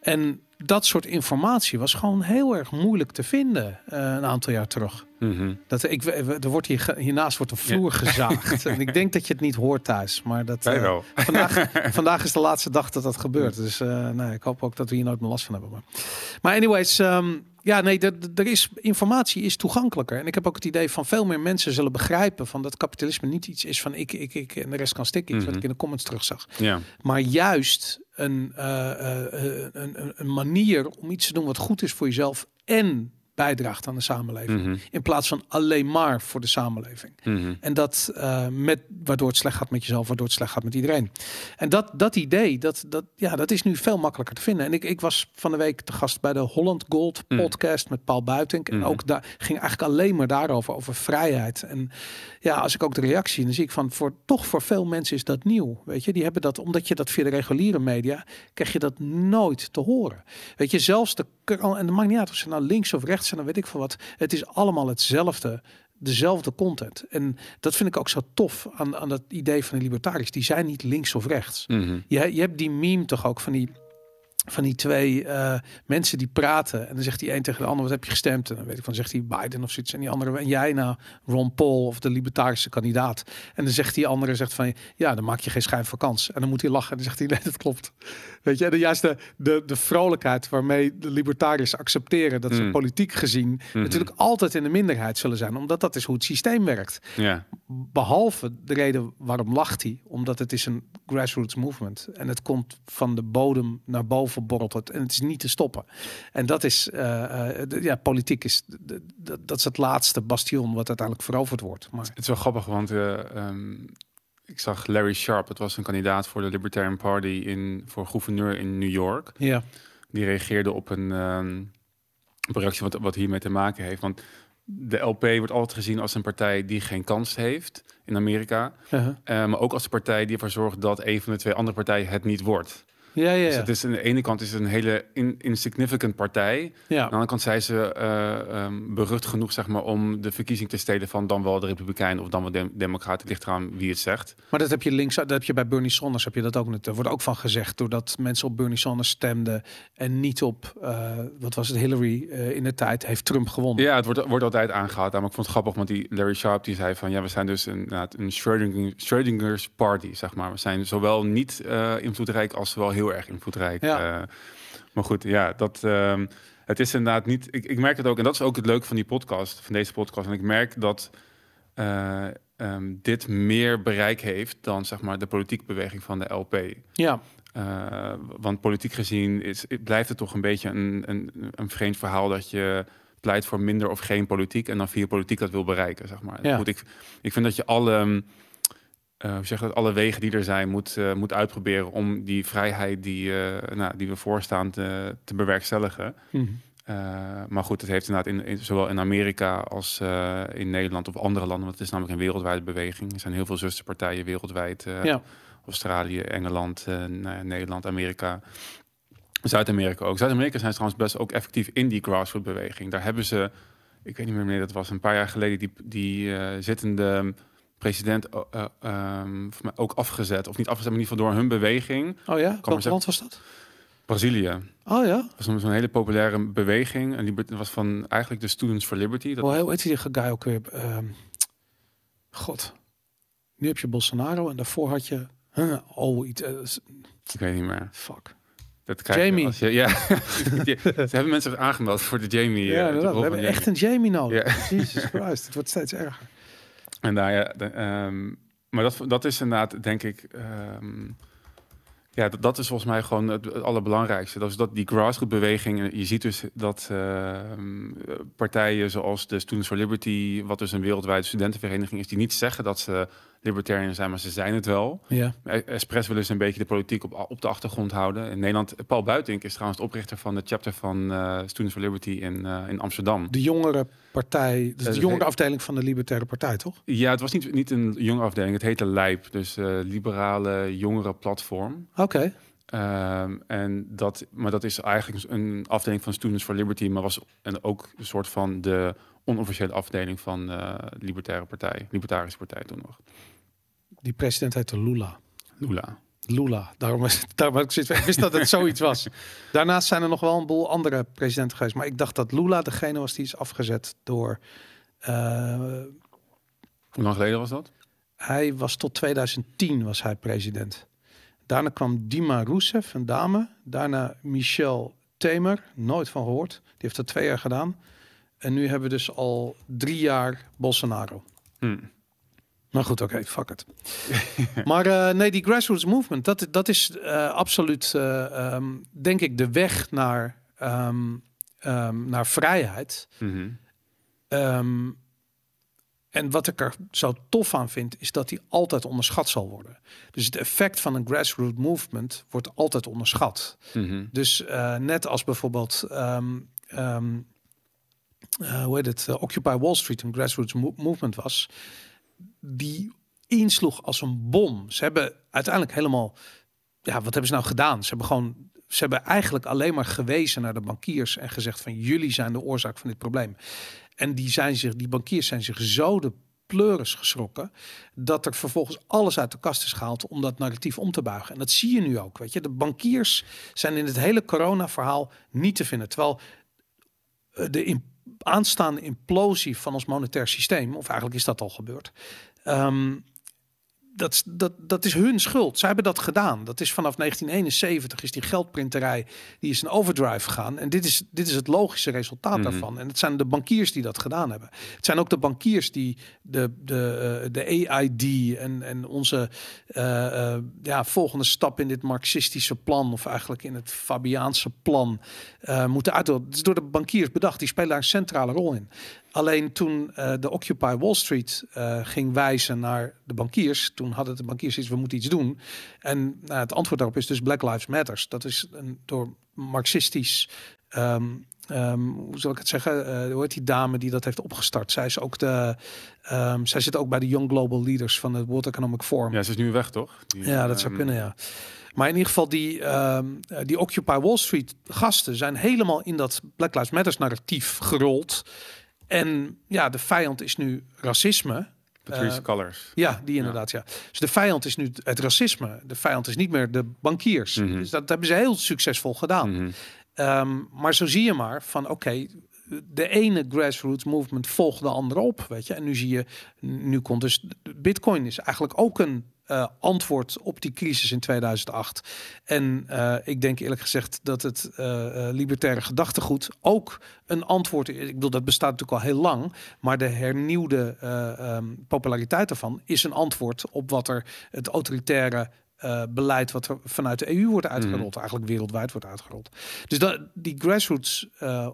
En dat soort informatie was gewoon heel erg moeilijk te vinden eh, een aantal jaar terug. Mhm. Dat, ik, er wordt hier, hiernaast wordt een vloer gezaagd. En ik denk dat je het niet hoort thuis. Maar dat, eh, wel. vandaag, vandaag is de laatste dag dat dat gebeurt. Dus eh, nou, ik hoop ook dat we hier nooit meer last van hebben. Maar, maar anyways, ehm, ja, nee, er, er is, informatie is toegankelijker. En ik heb ook het idee van veel meer mensen zullen begrijpen van dat kapitalisme niet iets is van ik, ik, ik en de rest kan stikken. Iets wat Mhm. ik in de comments terugzag. Ja. Maar juist een, eh, eh, eh, een, een, een manier om iets te doen wat goed is voor jezelf en bijdraagt aan de samenleving. Mhm. In plaats van alleen maar voor de samenleving. Mhm. En dat eh, met, waardoor het slecht gaat met jezelf, waardoor het slecht gaat met iedereen. En dat, dat idee, dat, dat, ja, dat is nu veel makkelijker te vinden. En ik, ik was van de week te gast bij de Holland Gold Mm. podcast met Paul Buitink. En Mhm. ook daar ging eigenlijk alleen maar daarover, over vrijheid. En ja, als ik ook de reactie, dan zie ik van voor toch voor veel mensen is dat nieuw. Weet je, die hebben dat, omdat je dat via de reguliere media, krijg je dat nooit te horen. Weet je, zelfs de en het maakt niet uit of ze nou links of rechts zijn, dan weet ik veel wat. Het is allemaal hetzelfde dezelfde content. En dat vind ik ook zo tof aan, aan dat idee van de libertariërs. Die zijn niet links of rechts. Mhm. Je, je hebt die meme toch ook van die, van die twee eh, mensen die praten. En dan zegt die een tegen de ander, wat heb je gestemd? En dan weet ik van, zegt hij Biden of zoiets. En die andere, en jij nou Ron Paul of de libertarische kandidaat. En dan zegt die andere, zegt van, ja, dan maak je geen schijn van kans. En dan moet hij lachen. En dan zegt hij, nee, dat klopt. Weet je, en de, juist de, de, de vrolijkheid waarmee de libertariërs accepteren dat ze Mm. politiek gezien Mhm. natuurlijk altijd in de minderheid zullen zijn. Omdat dat is hoe het systeem werkt. Ja. Behalve de reden waarom lacht hij, omdat het is een grassroots movement en het komt van de bodem naar boven borrelt het en het is niet te stoppen. En dat is, eh, eh, de- ja, politiek is, de- de- de- dat is het laatste bastion wat uiteindelijk veroverd wordt. Maar Het is wel grappig, want eh, ehm, ik zag Larry Sharp, het was een kandidaat voor de Libertarian Party in, voor gouverneur in New York. ja, Die reageerde op een, ehm, op een reactie wat, wat hiermee te maken heeft. Want de LP wordt altijd gezien als een partij die geen kans heeft in Amerika. uh-huh. Maar ook als de partij die ervoor zorgt dat een van de twee andere partijen het niet wordt. Ja, ja, Dus ja. het is aan de ene kant is het een hele in, insignificant partij. Aan de ja. andere kant zijn ze ehm, berucht genoeg zeg maar, om de verkiezing te stelen van dan wel de Republikeinen of dan wel de Democraten. Ligt eraan wie het zegt. Maar dat heb je links, dat heb je bij Bernie Sanders, heb je dat ook net. Er wordt ook van gezegd doordat mensen op Bernie Sanders stemden en niet op, eh, wat was het, Hillary eh, in de tijd, heeft Trump gewonnen. Ja, het wordt, wordt altijd aangehaald. Maar ik vond het grappig, want die Larry Sharp die zei van ja, we zijn dus een, inderdaad een Schrödinger, Schrödinger's party, zeg maar. We zijn zowel niet invloedrijk als wel heel erg invloedrijk. Ja. Eh, maar goed, ja, dat. ehm, het is inderdaad niet. Ik, ik merk het ook, en dat is ook het leuke van die podcast, van deze podcast. En ik merk dat eh, ehm, dit meer bereik heeft dan zeg maar de politieke beweging van de LP. Ja, Uh, want politiek gezien is, het blijft het toch een beetje een, een, een vreemd verhaal dat je pleit voor minder of geen politiek en dan via politiek dat wil bereiken, zeg maar. Ja. Goed, ik, ik vind dat je alle, uh, hoe zeg dat, alle wegen die er zijn moet, uh, moet uitproberen om die vrijheid die, uh, nou, die we voorstaan te, te bewerkstelligen. Mhm. Maar goed, het heeft inderdaad in, in, zowel in Amerika als in Nederland of andere landen, want het is namelijk een wereldwijde beweging. Er zijn heel veel zusterpartijen wereldwijd. Ja. Australië, Engeland, Nederland, Amerika. Zuid-Amerika ook. Zuid-Amerika zijn trouwens best ook effectief in die grassroots beweging. Daar hebben ze, ik weet niet meer wanneer dat was, een paar jaar geleden die, die zittende president uh, um, ook afgezet. Of niet afgezet, maar in ieder geval door hun beweging. Oh ja? Welk land was dat? Brazilië. Oh ja? Dat was zo'n hele populaire beweging. En die was van eigenlijk de Students for Liberty. Dat oh, hoe heet die guy ook weer? Um, God. Nu heb je Bolsonaro en daarvoor had je... Huh, oh, iets... Uh, ik weet niet meer. Fuck. Dat Jamie. Je, ja, ze hebben mensen aangemeld voor de Jamie. Ja, uh, we hebben echt een Jamie nodig. Jesus Christ, het wordt steeds erger. En um, maar dat, dat is inderdaad, denk ik, um, ja, dat, dat, is volgens mij gewoon het, allerbelangrijkste. Dat is dat die grassroots beweging. Je ziet dus dat uh, partijen zoals de Students for Liberty, wat dus een wereldwijde studentenvereniging is, die niet zeggen dat ze libertarian zijn, maar ze zijn het wel. Ja. Expres willen ze een beetje de politiek op, op de achtergrond houden. In Nederland, Paul Buitink is trouwens de oprichter van de chapter van uh, Students for Liberty in, uh, in Amsterdam. De jongere partij, dus de jongere afdeling van de Libertaire Partij, toch? Ja, het was niet, niet een jongere afdeling, het heette LIJP, dus uh, Liberale Jongere Platform. Oké. Okay. Um, en dat, maar dat is eigenlijk een afdeling van Students for Liberty, maar was en ook een soort van de onofficiële afdeling van uh, Libertaire Partij, Libertarische Partij toen nog. Die president heette Lula. Lula. Lula, daarom, is, daarom ik, zit, ik wist dat het zoiets was. Daarnaast zijn er nog wel een boel andere presidenten geweest, maar ik dacht dat Lula degene was die is afgezet door. Uh, Hoe lang geleden was dat? Hij was tot 2010 was hij president. Daarna kwam Dima Rousseff, een dame. Daarna Michel Temer, nooit van gehoord. Die heeft dat twee jaar gedaan. En nu hebben we dus al drie jaar Bolsonaro. Hmm. Maar goed, oké, okay, fuck it. maar uh, nee, die grassroots movement, dat, dat is uh, absoluut, uh, um, denk ik, de weg naar um, ehm, naar vrijheid. Mhm. Ehm, en wat ik er zo tof aan vind, is dat die altijd onderschat zal worden. Dus het effect van een grassroots movement wordt altijd onderschat. Mhm. Dus eh, net als bijvoorbeeld, ehm, ehm, eh, hoe heet het, eh, Occupy Wall Street een grassroots mo- movement was, die insloeg als een bom. Ze hebben uiteindelijk helemaal, ja, wat hebben ze nou gedaan? Ze hebben gewoon, ze hebben eigenlijk alleen maar gewezen naar de bankiers en gezegd van jullie zijn de oorzaak van dit probleem. En die zijn zich, die bankiers zijn zich zo de pleuris geschrokken dat er vervolgens alles uit de kast is gehaald om dat narratief om te buigen. En dat zie je nu ook, weet je. De bankiers zijn in het hele corona-verhaal niet te vinden, terwijl eh, de aanstaande implosie van ons monetair systeem, of eigenlijk is dat al gebeurd, ehm, dat, is- dat, dat is hun schuld. Zij hebben dat gedaan. Dat is vanaf 1971 is die geldprinterij die is in overdrive gegaan. En dit is, dit is het logische resultaat Mhm. daarvan. En het zijn de bankiers die dat gedaan hebben. Het zijn ook de bankiers die de, de, eh, de AID en, en onze eh, eh, ja, volgende stap in dit marxistische plan, of eigenlijk in het Fabiaanse plan, moeten uitdoen. Het is door de bankiers bedacht. Die spelen daar een centrale rol in. Alleen toen eh, de Occupy Wall Street eh, ging wijzen naar de bankiers, toen hadden de bankiers iets, we moeten iets doen. En nou, het antwoord daarop is dus Black Lives Matters. Dat is een door marxistisch, ehm, ehm, hoe zal ik het zeggen, Eh hoe heet die dame die dat heeft opgestart? Zij is ook de, ehm, zij zit ook bij de Young Global Leaders van het World Economic Forum. Ja, ze is nu weg, toch? Die, Ja, dat zou kunnen, ja. Maar in ieder geval, die, die Occupy Wall Street gasten zijn helemaal in dat Black Lives Matters narratief gerold. En ja, de vijand is nu racisme. Patrice Eh, Colors. Ja, die inderdaad, ja. Dus de vijand is nu het racisme. De vijand is niet meer de bankiers. Mhm. Dus dat hebben ze heel succesvol gedaan. Mhm. Ehm, maar zo zie je maar van oké, de ene grassroots movement volgt de andere op, weet je. En nu zie je, nu komt dus Bitcoin is eigenlijk ook een eh, antwoord op die crisis in 2008. En eh, ik denk eerlijk gezegd dat het eh, libertaire gedachtegoed ook een antwoord is. Ik bedoel, dat bestaat natuurlijk al heel lang, maar de hernieuwde eh, ehm, populariteit ervan is een antwoord op wat er het autoritaire eh, beleid wat er vanuit de EU wordt uitgerold, eigenlijk wereldwijd wordt uitgerold. Dus dat, die grassroots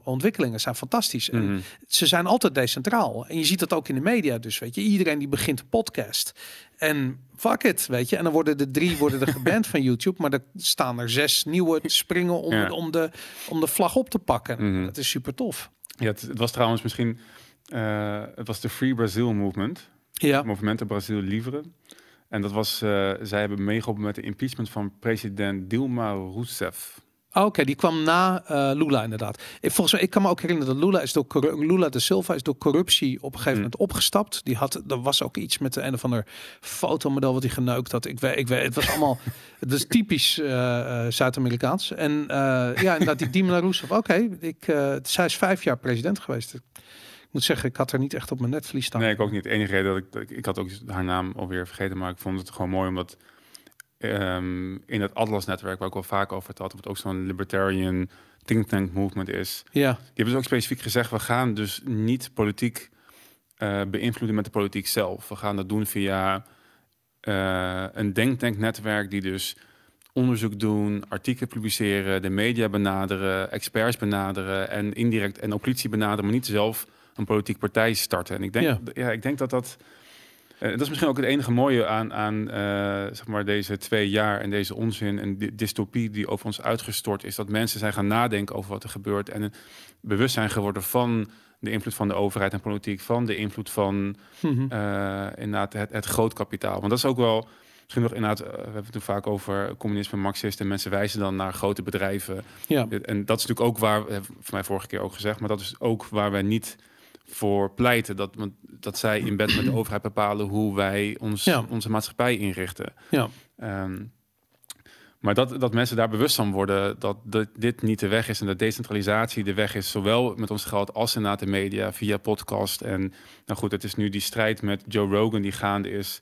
ontwikkelingen zijn fantastisch. En Mhm. ze zijn altijd decentraal. En je ziet dat ook in de media. Dus weet je, iedereen die begint een podcast. En fuck it, weet je. En dan worden er drie worden er geband van YouTube. Maar er staan er zes nieuwe te springen om, Ja. om, de, om de vlag op te pakken. Mhm. Dat is super tof. Ja, het, het was trouwens misschien... eh, het was de Free Brazil Movement. Ja, Movimento Brasil Livre. En dat was... eh, zij hebben meegeholpen met de impeachment van president Dilma Rousseff. Oh, oké, die kwam na eh, Lula inderdaad. Ik, volgens mij, ik kan me ook herinneren dat Lula is door Lula de Silva is door corruptie op een gegeven Hmm. moment opgestapt. Die had, er was ook iets met de een of ander fotomodel wat hij geneukt had. Ik weet, ik weet, het was allemaal, het is typisch eh, eh, Zuid-Amerikaans. En eh, ja, inderdaad die Dilma Rousseff. Oké, ik, zij is vijf jaar president geweest. Ik moet zeggen, ik had er niet echt op mijn netvlies staan. Nee, ik ook niet. De enige reden dat ik, dat ik... Ik had ook haar naam alweer vergeten, maar ik vond het gewoon mooi omdat... ehm, in het Atlas-netwerk, waar ik wel vaak over het had, wat ook zo'n libertarian think tank movement is, Ja, Die hebben dus ook specifiek gezegd, we gaan dus niet politiek eh, beïnvloeden met de politiek zelf. We gaan dat doen via eh, een denktanknetwerk die dus onderzoek doen, artikelen publiceren, de media benaderen, experts benaderen en indirect en politie benaderen, maar niet zelf een politieke partij starten. En ik denk, Ja. ja. ik denk dat dat eh, dat is misschien ook het enige mooie aan, aan eh, zeg maar deze twee jaar en deze onzin en di- dystopie die over ons uitgestort is. Dat mensen zijn gaan nadenken over wat er gebeurt en bewust zijn geworden van de invloed van de overheid en politiek, van de invloed van Mhm. eh inderdaad het, het groot kapitaal. Want dat is ook wel, misschien nog inderdaad, we hebben het toen vaak over communisme, marxisten. En mensen wijzen dan naar grote bedrijven. ja. En dat is natuurlijk ook waar, voor mij vorige keer ook gezegd, maar dat is ook waar wij niet voor pleiten. Dat, dat zij in bed met de overheid bepalen hoe wij ons, Ja. onze maatschappij inrichten. ja. Ehm, maar dat, dat mensen daar bewust van worden dat, dat dit niet de weg is en dat decentralisatie de weg is, zowel met ons geld als inderdaad de media via podcast. En nou goed, het is nu die strijd met Joe Rogan die gaande is.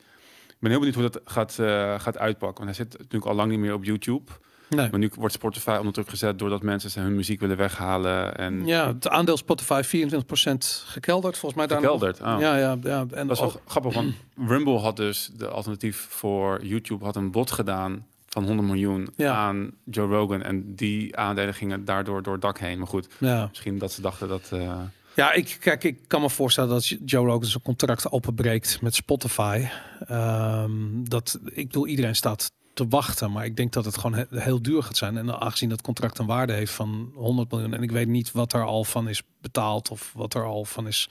Ik ben heel benieuwd hoe dat gaat, eh, gaat uitpakken. Want hij zit natuurlijk al lang niet meer op YouTube. Nee. Maar nu wordt Spotify onder druk gezet doordat mensen hun muziek willen weghalen. En Ja, het aandeel Spotify 24% gekelderd, volgens mij. Daar nog. gekelderd. Ah. Ja, ja, ja. En Dat is ook- wel grappig, want Rumble had dus de alternatief voor YouTube had een bot gedaan van 100 miljoen Ja. aan Joe Rogan. En die aandelen gingen daardoor door het dak heen. Maar goed, Ja. misschien dat ze dachten dat... eh, Ja, ik, kijk, ik kan me voorstellen dat Joe Rogan zijn contract openbreekt met Spotify. Ehm, dat, ik bedoel, iedereen staat te wachten, maar ik denk dat het gewoon he- heel duur gaat zijn. En aangezien dat contract een waarde heeft van 100 miljoen en ik weet niet wat er al van is betaald of wat er al van is,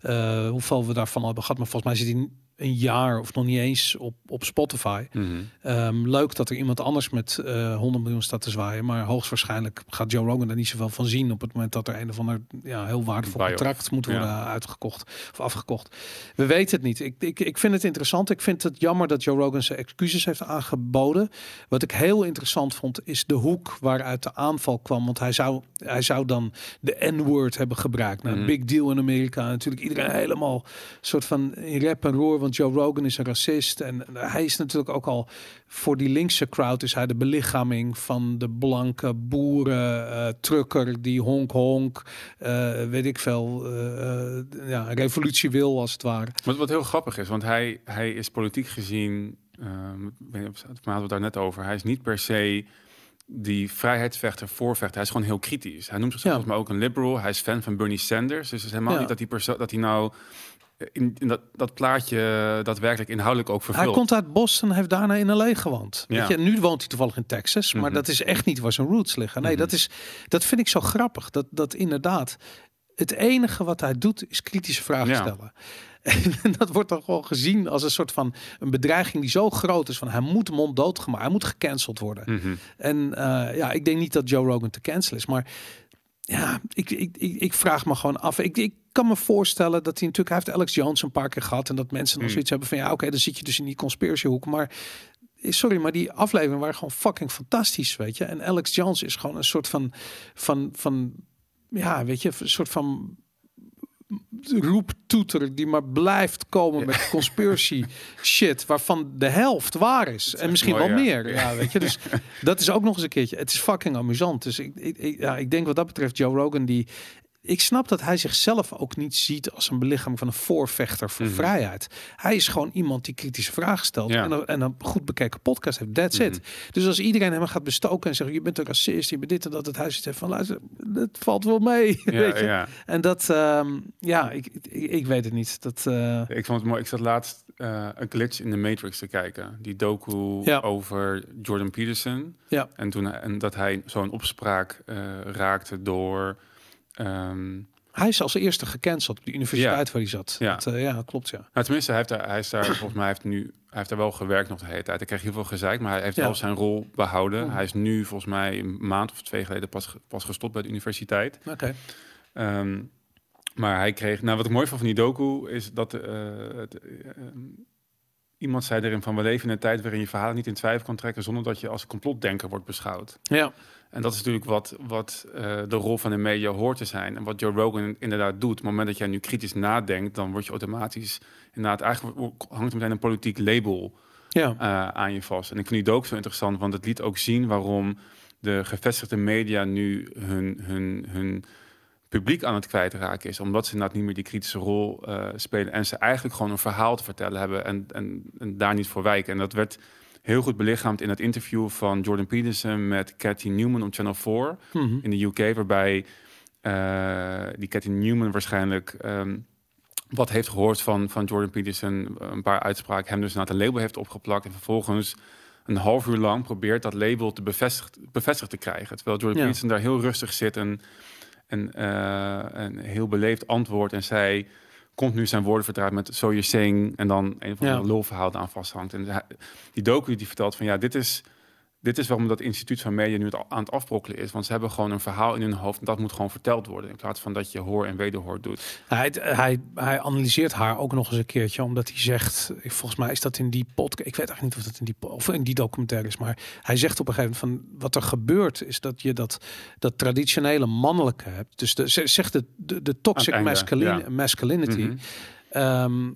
eh, hoeveel we daarvan al hebben gehad. Maar volgens mij zit hij een jaar of nog niet eens op, op Spotify. mhm. Ehm, leuk dat er iemand anders met eh 100 miljoen staat te zwaaien. Maar hoogstwaarschijnlijk gaat Joe Rogan er niet zoveel van zien op het moment dat er een of ander ja, heel waardevol contract moet worden Ja. uitgekocht of afgekocht. We weten het niet. Ik, ik, ik vind het interessant. Ik vind het jammer dat Joe Rogan zijn excuses heeft aangeboden. Wat ik heel interessant vond is de hoek waaruit de aanval kwam. Want hij zou, hij zou dan de N-word hebben gebruikt. Nou, Mhm. big deal in Amerika. Natuurlijk iedereen helemaal soort van in rep en roer. Want Joe Rogan is een racist. En hij is natuurlijk ook al voor die linkse crowd is hij de belichaming van de blanke boeren, trucker die honk honk, eh, weet ik veel, eh, ja, revolutie wil als het ware. Wat, wat heel grappig is, want hij, hij is politiek gezien, ehm, we hadden het daar net over, hij is niet per se die vrijheidsvechter, voorvechter. Hij is gewoon heel kritisch. Hij noemt zichzelf Ja. volgens mij ook een liberal. Hij is fan van Bernie Sanders. Dus het is helemaal Ja. niet dat hij, dat hij nou in, in dat, dat plaatje daadwerkelijk inhoudelijk ook vervult. Hij komt uit Boston, heeft daarna in LA gewoond. Ja. Weet je, nu woont hij toevallig in Texas, maar Mhm. dat is echt niet waar zijn roots liggen. Nee, Mhm. dat, is, dat vind ik zo grappig. Dat, dat inderdaad, het enige wat hij doet is kritische vragen Ja. stellen. En dat wordt dan gewoon gezien als een soort van een bedreiging die zo groot is van hij moet monddood gemaakt, hij moet gecanceld worden. Mhm. En eh, ja, ik denk niet dat Joe Rogan te cancelen is, maar ja, ik, ik, ik, ik vraag me gewoon af. Ik, ik kan me voorstellen dat hij natuurlijk, hij heeft Alex Jones een paar keer gehad en dat mensen nog Mm. zoiets hebben van ja, oké, dan zit je dus in die conspiratiehoek, maar eh, sorry, maar die afleveringen waren gewoon fucking fantastisch, weet je. En Alex Jones is gewoon een soort van, van, van ja, weet je, een soort van roeptoeter die maar blijft komen met conspiracy shit waarvan de helft waar is en misschien mooi, wel ja. meer ja weet je dus dat is ook nog eens een keertje het is fucking amusant dus ik, ik, ik- ja, ik denk wat dat betreft Joe Rogan die ik snap dat hij zichzelf ook niet ziet als een belichaming van een voorvechter voor Mhm. vrijheid. Hij is gewoon iemand die kritische vragen stelt Ja. en, een, en een goed bekeken podcast heeft. That's it. Dus als iedereen hem gaat bestoken en zegt je bent een racist, je bent dit en dat, het huis zit van luister, dat valt wel mee. Ja, weet je? ja. En dat, ehm, ja, ik, ik, ik weet het niet. Dat, eh, Ik vond het mooi. Ik zat laatst eh, een glitch in de Matrix te kijken. Die docu over Jordan Peterson. Ja. En, toen, en dat hij zo'n opspraak eh, raakte door... ehm, hij is als eerste gecanceld op de universiteit waar hij zat. Ja. Dat, eh, ja, klopt ja. Nou, tenminste, hij heeft daar, hij is daar volgens mij hij heeft nu, hij heeft daar wel gewerkt nog de hele tijd. Hij kreeg heel veel gezeik, maar hij heeft Ja. wel zijn rol behouden. Hij is nu volgens mij een maand of twee geleden pas, pas gestopt bij de universiteit. Oké. Ehm, maar hij kreeg, nou wat ik mooi vond van die docu is dat eh, het, eh, iemand zei erin van we leven in een tijd waarin je verhaal niet in twijfel kan trekken zonder dat je als complotdenker wordt beschouwd. Ja. En dat is natuurlijk wat, wat eh, de rol van de media hoort te zijn. En wat Joe Rogan inderdaad doet. Op het moment dat jij nu kritisch nadenkt, dan word je automatisch... Inderdaad, eigenlijk hangt er meteen een politiek label Ja. eh, aan je vast. En ik vind die ook zo interessant, want het liet ook zien waarom de gevestigde media nu hun, hun, hun publiek aan het kwijtraken is. Omdat ze inderdaad niet meer die kritische rol eh, spelen. En ze eigenlijk gewoon een verhaal te vertellen hebben en, en, en daar niet voor wijken. En dat werd heel goed belichaamd in het interview van Jordan Peterson met Cathy Newman op Channel 4 Mhm. in de UK, waarbij eh, die Cathy Newman waarschijnlijk ehm, wat heeft gehoord van, van Jordan Peterson, een paar uitspraken, hem dus naar het label heeft opgeplakt en vervolgens een half uur lang probeert dat label te bevestigd, bevestigd te krijgen. Terwijl Jordan Ja. Peterson daar heel rustig zit en, en eh, een heel beleefd antwoord en zij komt nu zijn woorden met so you're saying en dan een van Ja. de lulverhaal aan vasthangt. En die docu die vertelt van ja, dit is dit is waarom dat instituut van media nu het aan het afbrokkelen is. Want ze hebben gewoon een verhaal in hun hoofd en dat moet gewoon verteld worden. In plaats van dat je hoor en wederhoor doet. Hij, hij, hij analyseert haar ook nog eens een keertje, omdat hij zegt, volgens mij is dat in die podcast, ik weet eigenlijk niet of dat in die, of in die documentaire is, maar hij zegt op een gegeven moment van, wat er gebeurt is dat je dat, dat traditionele mannelijke hebt. Dus de, ze zegt de, de, de toxic einde, masculine, ja. masculinity. Ehm,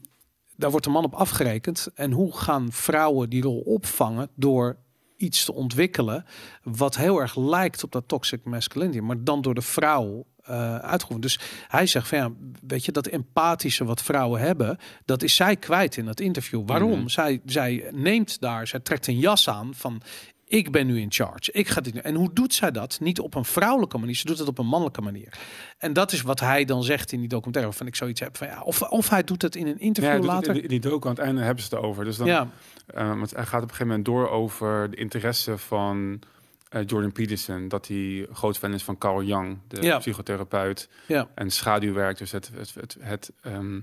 daar wordt de man op afgerekend. En hoe gaan vrouwen die rol opvangen door iets te ontwikkelen wat heel erg lijkt op dat toxic masculinity, maar dan door de vrouw uitgevoerd. Dus hij zegt van ja, weet je, dat empathische wat vrouwen hebben, dat is zij kwijt in dat interview. Waarom? Mhm. zij, zij neemt daar, zij trekt een jas aan van Ik ben nu in charge. Ik ga dit nu. En hoe doet zij dat? Niet op een vrouwelijke manier. Ze doet het op een mannelijke manier. En dat is wat hij dan zegt in die documentaire. Waarvan ik zoiets heb van ja. Of, of hij doet het in een Ja, interview het later. in, die- in die docu aan het einde hebben ze het over. Dus dan, ja, eh, want hij gaat op een gegeven moment door over de interesse van eh, Jordan Peterson. Dat hij groot fan is van Carl Jung, de Ja. psychotherapeut. ja, En schaduwwerk, dus het, het, het, het ehm,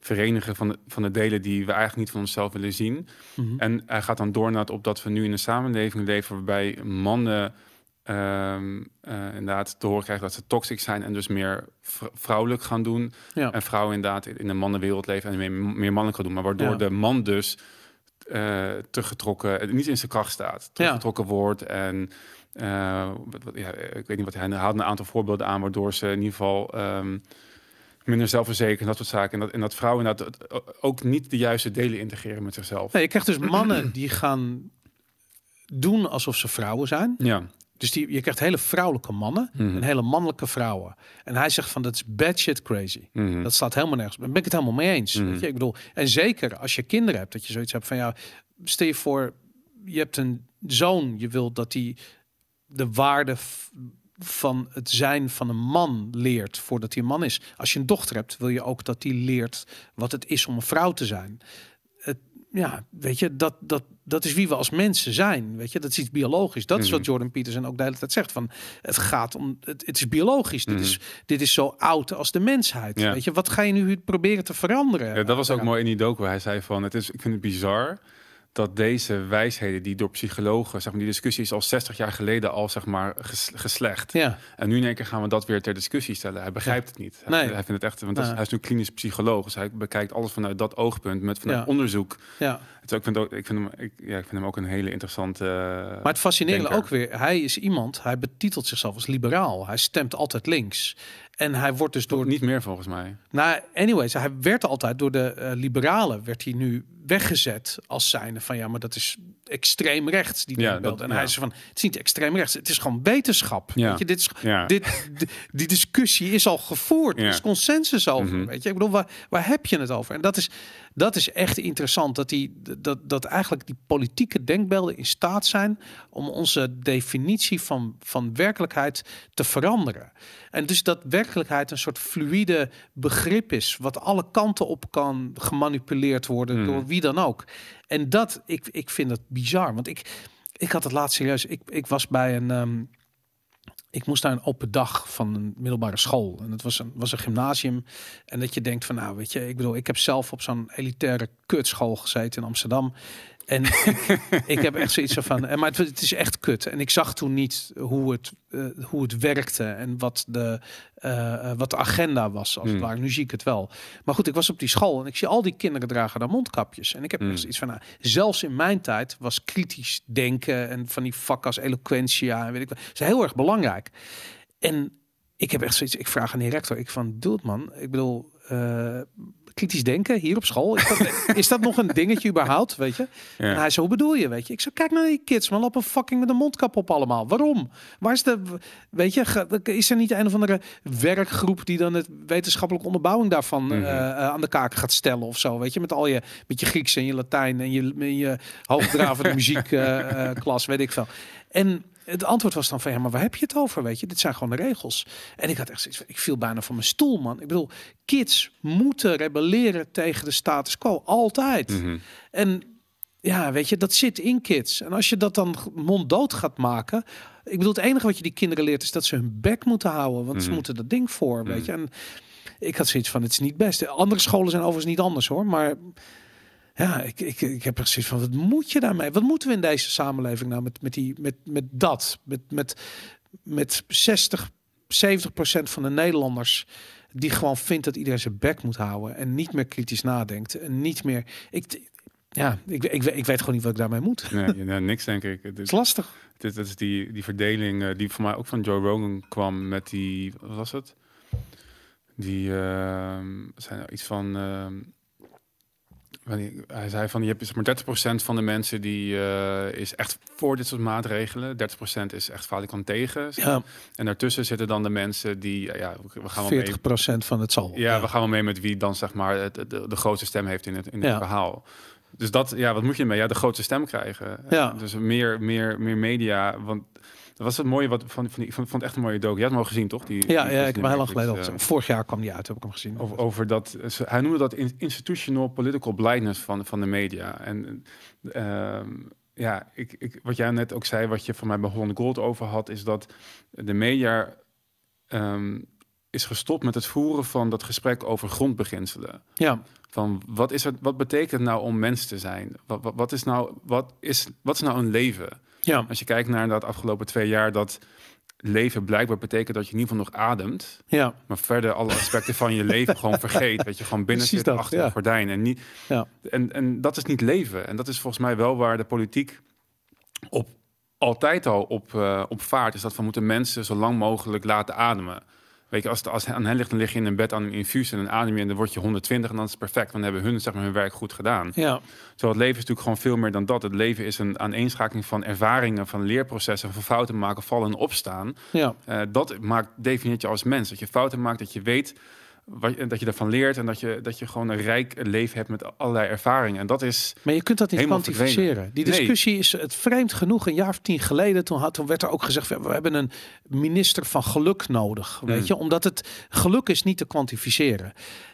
verenigen van de, van de delen die we eigenlijk niet van onszelf willen zien. Mhm. En hij gaat dan door naar het op dat we nu in een samenleving leven waarbij mannen ehm, eh, inderdaad te horen krijgen dat ze toxic zijn en dus meer vr- vrouwelijk gaan doen. ja. En vrouwen inderdaad in de mannenwereld leven en meer, meer mannelijk gaan doen. Maar waardoor Ja. de man dus eh, teruggetrokken, eh, niet in zijn kracht staat, teruggetrokken wordt. En wat- wat- ja, ik weet niet wat hij hij haalde een aantal voorbeelden aan, waardoor ze in ieder geval ehm, minder zelfverzekerd en dat soort zaken. En dat, en dat vrouwen inderdaad het- ook niet de juiste delen integreren met zichzelf. Nee, je krijgt dus mannen die gaan doen alsof ze vrouwen zijn. Ja. Dus die, je krijgt hele vrouwelijke mannen Mhm. en hele mannelijke vrouwen. En hij zegt van dat is bad shit crazy. Mhm. Dat staat helemaal nergens. Daar ben ik het helemaal mee eens. Mhm. Weet je? Ik bedoel, en zeker als je kinderen hebt, dat je zoiets hebt van ja, stel je voor, je hebt een zoon, je wilt dat hij de waarde van het zijn van een man leert voordat hij een man is. Als je een dochter hebt, wil je ook dat die leert wat het is om een vrouw te zijn. Het, ja, weet je, dat, dat, dat is wie we als mensen zijn. Weet je, dat is iets biologisch. Dat is Mhm. wat Jordan Peterson ook de hele tijd zegt. Van het gaat om, het, het is biologisch. Mhm. Dit, is, dit is zo oud als de mensheid. Ja. Weet je, wat ga je nu proberen te veranderen? Ja, dat was ook mooi in die docu. Hij zei van, het is, ik vind het bizar dat deze wijsheden die door psychologen, zeg maar, die discussie is al 60 jaar geleden al zeg maar ges- geslecht. Ja, En nu in één keer gaan we dat weer ter discussie stellen. Hij begrijpt het niet. Hij, Nee. hij vindt het echt, want Ja. hij is nu klinisch psycholoog, dus hij bekijkt alles vanuit dat oogpunt met vanuit Ja. onderzoek. ja. Ook, ik, vind ook, ik, vind hem, ik, ja, ik vind hem ook een hele interessante. Maar het fascinerende denker. ook weer, hij is iemand, hij betitelt zichzelf als liberaal. Hij stemt altijd links. En hij wordt dus door niet meer volgens mij. Nou, anyways, hij werd altijd door de eh, liberalen werd hij nu weggezet als zijnde van ja, maar dat is extreem rechts die Ja, denkbeeld. dat- En hij is van het is niet extreem rechts, het is gewoon wetenschap. Ja. Weet je, dit is Ja. dit, die discussie is al gevoerd, er is consensus over. Mhm. Weet je, ik bedoel, waar, waar heb je het over? En dat is dat is echt interessant dat die dat dat eigenlijk die politieke denkbeelden in staat zijn om onze definitie van van werkelijkheid te veranderen. En dus dat werkelijkheid een soort fluïde begrip is, wat alle kanten op kan gemanipuleerd worden Hmm. door wie dan ook. En dat, ik, ik vind dat bizar, want ik, ik had het laatst serieus. Ik, ik was bij een. ehm, ik moest naar een open dag van een middelbare school. En het was een, was een gymnasium. En dat je denkt van, nou, weet je, ik bedoel, ik heb zelf op zo'n elitaire kutschool gezeten in Amsterdam. En ik, ik heb echt zoiets van, en maar het, het is echt kut. En ik zag toen niet hoe het, eh, hoe het werkte en wat de, eh, eh, wat de agenda was. Als het Hmm. ware. Nu zie ik het wel. Maar goed, ik was op die school en ik zie al die kinderen dragen daar mondkapjes. En ik heb Hmm. echt zoiets van, nou, zelfs in mijn tijd was kritisch denken en van die vak als eloquentia en weet ik wat. is heel erg belangrijk. En ik heb echt zoiets, ik vraag aan die rector, ik van, doe het man. Ik bedoel, eh, kritisch denken hier op school. Is dat, is dat nog een dingetje überhaupt, weet je? En hij zo, hoe bedoel je, weet je? Ik zo, kijk naar die kids, man, lopen fucking met een mondkap op allemaal. Waarom? Waar is de, weet je, is er niet een of andere werkgroep die dan het wetenschappelijke onderbouwing daarvan Mhm. eh, eh, aan de kaak gaat stellen of zo, weet je? Met al je, met je Grieks en je Latijn en je, en je hoogdravende muziekklas, weet ik veel. En het antwoord was dan van, ja, maar waar heb je het over, weet je? Dit zijn gewoon de regels. En ik had echt zoiets van, ik viel bijna van mijn stoel, man. Ik bedoel, kids moeten rebelleren tegen de status quo, altijd. Mhm. En ja, weet je, dat zit in kids. En als je dat dan monddood gaat maken. Ik bedoel, het enige wat je die kinderen leert is dat ze hun bek moeten houden. Want ze Mhm. moeten dat ding voor, weet Mhm. je. En ik had zoiets van, het is niet best. Andere scholen zijn overigens niet anders hoor. Maar ja, ik, ik, ik heb zoiets van, wat moet je daarmee? Wat moeten we in deze samenleving nou met, met, die, met, met dat? Met, met, met 60, 70 procent van de Nederlanders die gewoon vindt dat iedereen zijn bek moet houden en niet meer kritisch nadenkt en niet meer. Ik, ja, ik, ik, ik weet gewoon niet wat ik daarmee moet. Nee, nee, niks denk ik. Het is is, lastig. dit, is die, die verdeling eh, die voor mij ook van Joe Rogan kwam met die, wat was het? Die ehm, zijn er iets van. ehm, hij zei van je hebt maar 30% van de mensen die eh, is echt voor dit soort maatregelen. 30% is echt falikant tegen. Ja, En daartussen zitten dan de mensen die ja, we gaan wel mee. 40 procent van het zal. Ja, we gaan wel mee met wie dan zeg maar het, de, de grootste stem heeft in het, in het Ja. verhaal. Dus dat, ja, wat moet je ermee? Ja, de grootste stem krijgen. Ja. Dus meer, meer, meer media. Want dat was het mooie wat van, van die, vond, vond het echt een mooie docu. Je had hem al gezien, toch? Die, Ja, die- ja ik heb heel lang geleden al eh, Vorig jaar kwam die uit, heb ik hem gezien. over, over dat, ze- hij noemde dat in- institutional political blindness van, van de media. En ehm, ja, ik, ik, wat jij net ook zei, wat je van mij bij Holland Gold over had, is dat de media ehm, is gestopt met het voeren van dat gesprek over grondbeginselen. Ja, Van wat, is het, wat betekent het nou om mens te zijn? Wat, wat, wat, is nou, wat, is, wat is nou een leven? ja, Als je kijkt naar dat afgelopen twee jaar, dat leven blijkbaar betekent dat je in ieder geval nog ademt. ja, Maar verder alle aspecten van je leven gewoon vergeet. Dat je gewoon binnen Precies zit dat, achter ja. een gordijn. En, niet, ja. en, en dat is niet leven. En dat is volgens mij wel waar de politiek op, altijd al op, eh, op vaart. Is dat we moeten mensen zo lang mogelijk laten ademen. Weet je, als het als aan hen ligt, dan lig je in een bed aan een infuus en dan adem en dan word je 120 en dan is het perfect. Want dan hebben hun zeg maar, hun werk goed gedaan. ja. Terwijl het leven is natuurlijk gewoon veel meer dan dat. Het leven is een aaneenschakeling van ervaringen, van leerprocessen, van fouten maken, vallen en opstaan. ja. Eh, dat maakt, definieert je als mens. Dat je fouten maakt, dat je weet wat, dat je ervan leert en dat je, dat je gewoon een rijk leven hebt met allerlei ervaringen. En dat is. Maar je kunt dat niet kwantificeren. Die Nee. discussie is het vreemd genoeg. Een jaar of tien geleden, toen, had, toen werd er ook gezegd... we hebben een minister van geluk nodig. Weet Hmm. je? Omdat het geluk is niet te kwantificeren.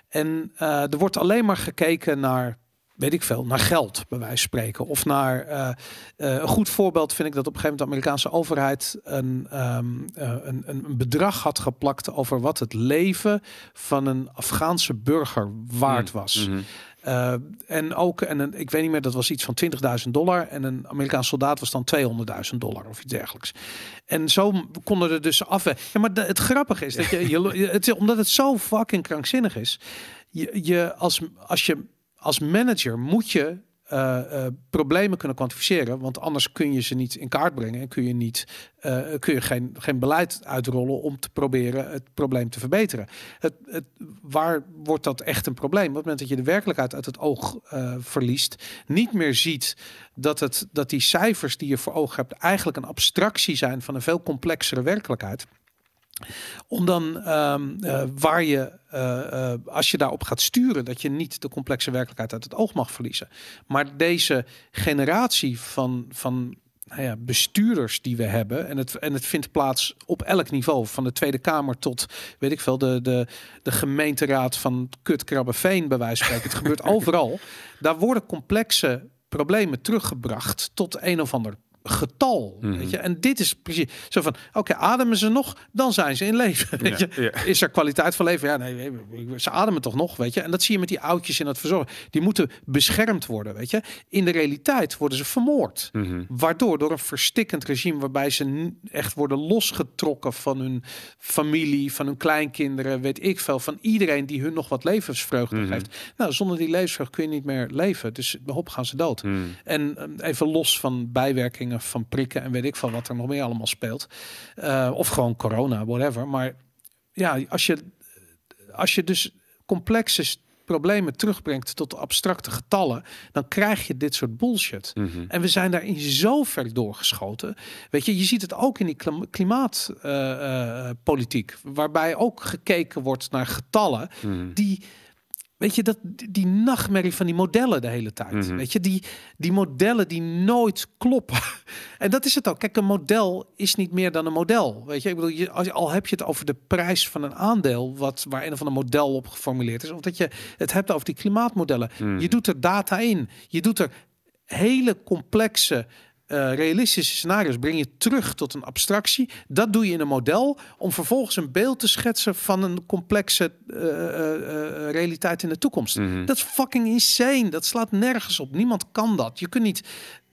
En eh, er wordt alleen maar gekeken naar... Weet ik veel, naar geld, bij wijze van spreken. Of naar eh, eh, een goed voorbeeld vind ik dat op een gegeven moment de Amerikaanse overheid een, ehm, eh, een, een een bedrag had geplakt over wat het leven van een Afghaanse burger waard was. Mhm. Uh, en ook, en een, ik weet niet meer, dat was iets van 20.000 dollar. En een Amerikaans soldaat was dan 200.000 dollar of iets dergelijks. En zo konden er dus af. Ja, maar de- het grappige is dat je, je het, omdat het zo fucking krankzinnig is. Je, je als, als je als manager moet je eh, eh, problemen kunnen kwantificeren, want anders kun je ze niet in kaart brengen en kun je niet eh, kun je geen, geen beleid uitrollen om te proberen het probleem te verbeteren. Het, het, waar wordt dat echt een probleem? Op het moment dat je de werkelijkheid uit het oog verliest, niet meer ziet dat, het, dat die cijfers die je voor ogen hebt eigenlijk een abstractie zijn van een veel complexere werkelijkheid om dan ehm, eh, waar je, eh, eh, als je daarop gaat sturen, dat je niet de complexe werkelijkheid uit het oog mag verliezen. Maar deze generatie van, van nou ja, bestuurders die we hebben, en het, en het vindt plaats op elk niveau, van de Tweede Kamer tot, weet ik veel, de, de, de gemeenteraad van Kutkrabbeveen, bij wijze van spreken. Het gebeurt overal. Daar worden complexe problemen teruggebracht tot een of ander getal. Mhm. Weet je? En dit is precies zo van: oké, ademen ze nog, dan zijn ze in leven. Weet je? ja. Is er kwaliteit van leven? Ja, nee, ze ademen toch nog, weet je? En dat zie je met die oudjes in het verzorgen. Die moeten beschermd worden, weet je? In de realiteit worden ze vermoord. Mhm. Waardoor door een verstikkend regime waarbij ze echt worden losgetrokken van hun familie, van hun kleinkinderen, weet ik veel, van iedereen die hun nog wat levensvreugde Mhm. geeft. Nou, zonder die levensvreugde kun je niet meer leven. Dus hop gaan ze dood. Mhm. En eh, even los van bijwerkingen van prikken en weet ik van wat er nog meer allemaal speelt. Eh, of gewoon corona, whatever. Maar ja, als je, als je dus complexe problemen terugbrengt tot abstracte getallen, dan krijg je dit soort bullshit. Mhm. En we zijn daarin zo ver doorgeschoten. Weet je, je ziet het ook in die klimaatpolitiek, waarbij ook gekeken wordt naar getallen Mhm. die, weet je, dat, die nachtmerrie van die modellen de hele tijd. Mhm. Weet je, die, die modellen die nooit kloppen. en dat is het ook. Kijk, een model is niet meer dan een model. Weet je, ik bedoel, je, als, je- al heb je het over de prijs van een aandeel, wat, waar een of ander model op geformuleerd is, of dat je het hebt over die klimaatmodellen. Mhm. Je doet er data in. Je doet er hele complexe. Eh, realistische scenario's breng je terug tot een abstractie. Dat doe je in een model om vervolgens een beeld te schetsen van een complexe eh, eh, realiteit in de toekomst. Mhm. Dat is fucking insane. Dat slaat nergens op. Niemand kan dat. Je kunt niet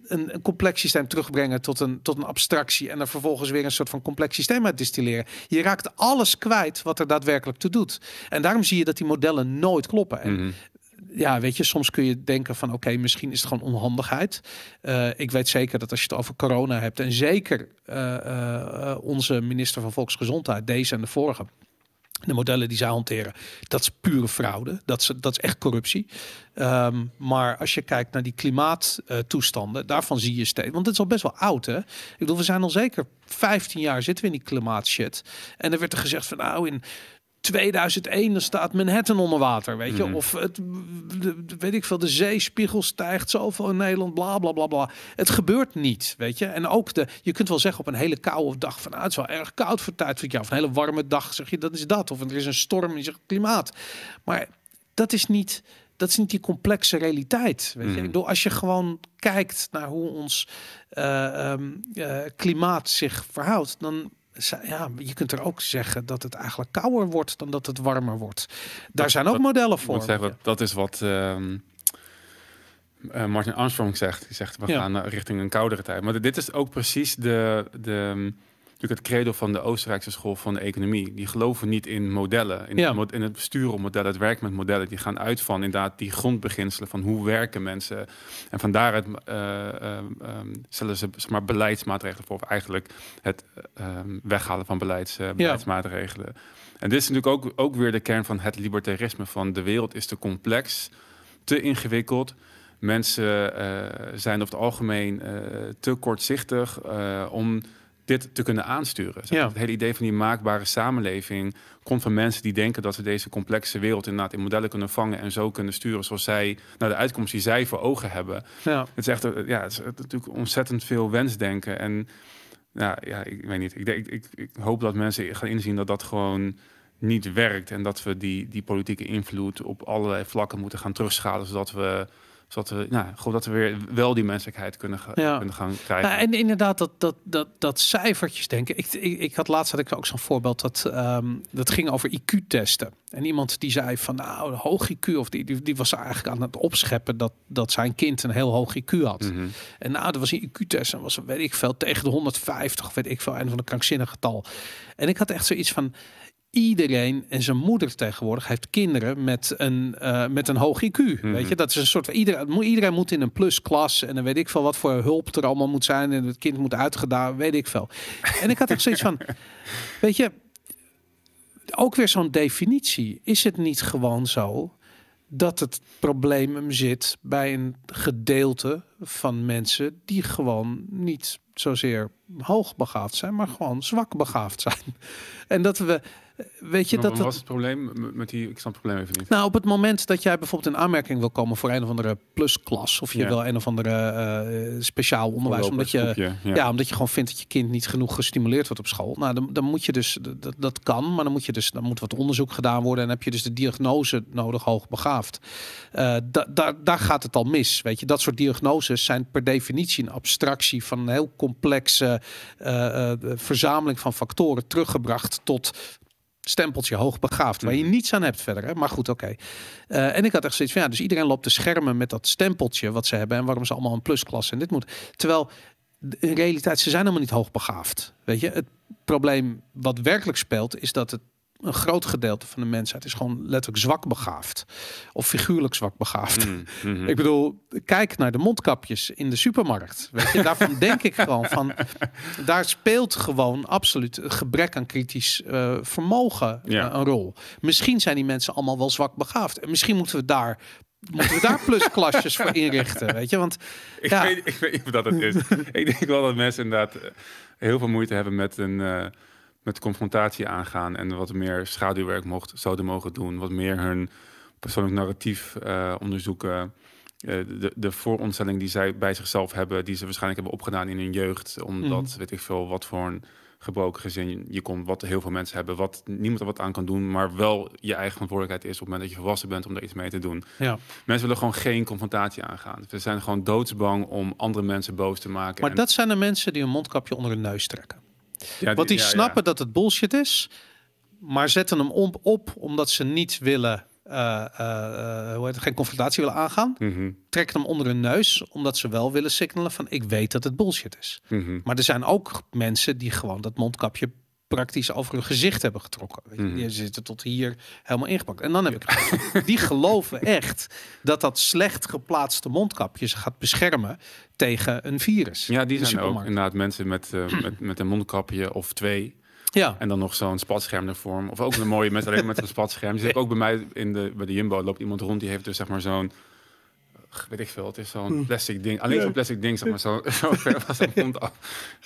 een, een complex systeem terugbrengen tot een, tot een abstractie en er vervolgens weer een soort van complex systeem uit distilleren. Je raakt alles kwijt wat er daadwerkelijk toe doet. En daarom zie je dat die modellen nooit kloppen. En Mhm. Ja, weet je, soms kun je denken van oké, misschien is het gewoon onhandigheid. Eh, ik weet zeker dat als je het over corona hebt en zeker eh, eh, onze minister van Volksgezondheid, deze en de vorige, de modellen die zij hanteren, dat is pure fraude. Dat is, dat is echt corruptie. Ehm, maar als je kijkt naar die klimaattoestanden, daarvan zie je steeds. Want het is al best wel oud, hè? Ik bedoel, we zijn al zeker 15 jaar zitten we in die klimaatshit. En er werd er gezegd van nou in 2001 dan staat Manhattan onder water, weet je? Mhm. Of het, de- de- weet ik veel, de zeespiegel stijgt zoveel in Nederland, bla bla bla bla. Het gebeurt niet, weet je? En ook de, je kunt wel zeggen op een hele koude dag van, ah, het is wel erg koud voor tijd van het jaar. Of een hele warme dag, zeg je, dat is dat. Of er is een storm, je zegt klimaat. Maar dat is niet, dat is niet die complexe realiteit. Weet je? Mhm. Ik bedoel, als je gewoon kijkt naar hoe ons eh, ehm, eh, klimaat zich verhoudt, dan ja, je kunt er ook zeggen dat het eigenlijk kouder wordt dan dat het warmer wordt. Daar zijn ook dat- modellen voor. moet zeggen, dat, is wat ehm, eh, Martin Armstrong zegt. Die zegt, we Ja. gaan eh, richting een koudere tijd. Maar dit is ook precies de, de, natuurlijk het credo van de Oostenrijkse school van de economie. Die geloven niet in modellen, in, Ja. in het besturen op modellen, het werken met modellen. Die gaan uit van inderdaad die grondbeginselen van hoe werken mensen. En van daaruit eh, ehm, ehm, stellen ze zeg maar, beleidsmaatregelen voor. Of eigenlijk het eh, ehm, weghalen van beleids, eh, beleidsmaatregelen. En dit is natuurlijk ook, ook weer de kern van het libertarisme. Van de wereld is te complex, te ingewikkeld. Mensen eh, zijn over het algemeen eh, te kortzichtig eh, om dit te kunnen aansturen. Zeg. Ja. Het hele idee van die maakbare samenleving komt van mensen die denken dat ze deze complexe wereld inderdaad in modellen kunnen vangen en zo kunnen sturen zoals zij naar de uitkomst die zij voor ogen hebben. Ja. Het is echt, eh, ja, het is natuurlijk ontzettend veel wensdenken. En ja, ja ik weet niet. Ik, denk, ik, ik hoop dat mensen gaan inzien dat dat gewoon niet werkt. En dat we die, die politieke invloed op allerlei vlakken moeten gaan terugschalen. Zodat we, zodat we, nou, gewoon dat we weer wel die menselijkheid kunnen, Ja. kunnen gaan krijgen. Ja, en inderdaad, dat, dat, dat, dat cijfertjes denken. Ik, ik, ik had laatst had ik ook zo'n voorbeeld dat, ehm, dat ging over IQ-testen. En iemand die zei van nou, een hoog IQ, of die, die, die was eigenlijk aan het opscheppen dat, dat zijn kind een heel hoog IQ had. Mhm. En nou, er was een IQ-test en was, weet ik veel, tegen de 150, weet ik veel, een van de krankzinnige getal. En ik had echt zoiets van, iedereen en zijn moeder tegenwoordig heeft kinderen met een, eh, met een hoog IQ. Weet je, dat is een soort van, iedereen, moet- iedereen moet in een plusklas en dan weet ik veel wat voor hulp er allemaal moet zijn en het kind moet uitgedaan, weet ik veel. En ik had echt zoiets van, weet je, ook weer zo'n definitie. Is het niet gewoon zo dat het probleem hem zit bij een gedeelte van mensen die gewoon niet zozeer hoogbegaafd zijn, maar gewoon zwak begaafd zijn. En dat we, weet je, Maar dat wat was het probleem met- die? Ik snap het probleem even niet. nou, op het moment dat jij bijvoorbeeld in aanmerking wil komen voor een of andere plusklas, of je Ja. wil een of andere eh, speciaal onderwijs, omdat je, ja. ja. omdat je gewoon vindt dat je kind niet genoeg gestimuleerd wordt op school. Nou, dan, dan moet je dus, dat, dat kan, maar dan moet je dus, dan moet wat onderzoek gedaan worden en heb je dus de diagnose nodig hoogbegaafd. Eh da, daar daar gaat het al mis. Weet je, dat soort diagnoses zijn per definitie een abstractie van een heel complexe eh, verzameling van factoren teruggebracht tot stempeltje hoogbegaafd, waar je Mhm. niets aan hebt verder. Hè? Maar goed, oké. Eh, en ik had echt zoiets van, ja, dus iedereen loopt te schermen met dat stempeltje wat ze hebben en waarom ze allemaal een plusklas en dit moet. Terwijl in realiteit, ze zijn helemaal niet hoogbegaafd. Weet je, het probleem wat werkelijk speelt, is dat het een groot gedeelte van de mensheid is gewoon letterlijk zwak begaafd. Of figuurlijk zwak begaafd. Mhm, mhm. Ik bedoel, kijk naar de mondkapjes in de supermarkt. Weet je, daarvan denk ik gewoon van, daar speelt gewoon absoluut gebrek aan kritisch eh, vermogen Ja. eh, een rol. Misschien zijn die mensen allemaal wel zwak begaafd. En misschien moeten we daar, moeten we daar plusklasjes voor inrichten. Weet je, want Ik, Ja. weet, ik weet niet of dat het is. ik denk wel dat mensen inderdaad eh, heel veel moeite hebben met een met confrontatie aangaan en wat meer schaduwwerk mocht, zouden mogen doen, wat meer hun persoonlijk narratief eh, onderzoeken. Eh, de, de vooronderstelling die zij bij zichzelf hebben, die ze waarschijnlijk hebben opgedaan in hun jeugd, omdat Mhm. weet ik veel wat voor een gebroken gezin je komt, wat heel veel mensen hebben, wat niemand er wat aan kan doen, maar wel je eigen verantwoordelijkheid is op het moment dat je volwassen bent om er iets mee te doen. ja. Mensen willen gewoon geen confrontatie aangaan. Ze zijn gewoon doodsbang om andere mensen boos te maken. Maar En- dat zijn de mensen die een mondkapje onder hun neus trekken. Ja, Want die ja, ja. snappen dat het bullshit is, maar zetten hem op, op omdat ze niet willen, eh, eh, eh, hoe heet het, geen confrontatie willen aangaan. Mhm, Trekken hem onder hun neus, omdat ze wel willen signalen van ik weet dat het bullshit is. mhm. Maar er zijn ook mensen die gewoon dat mondkapje praktisch over hun gezicht hebben getrokken. Je, Mhm. Die zitten tot hier helemaal ingepakt. En dan heb ik die geloven echt dat dat slecht geplaatste mondkapje ze gaat beschermen tegen een virus. Ja, die zijn er ook inderdaad mensen met, eh, met, met een mondkapje of twee. Ja, En dan nog zo'n spatscherm ervoor. Of ook een mooie mensen alleen met een spatscherm. Zit ook bij mij in de, bij de Jumbo loopt iemand rond die heeft dus zeg maar zo'n weet ik veel, het is zo'n plastic ding. Alleen zo'n plastic ding, zeg maar, zo, zo ver was zijn mond af.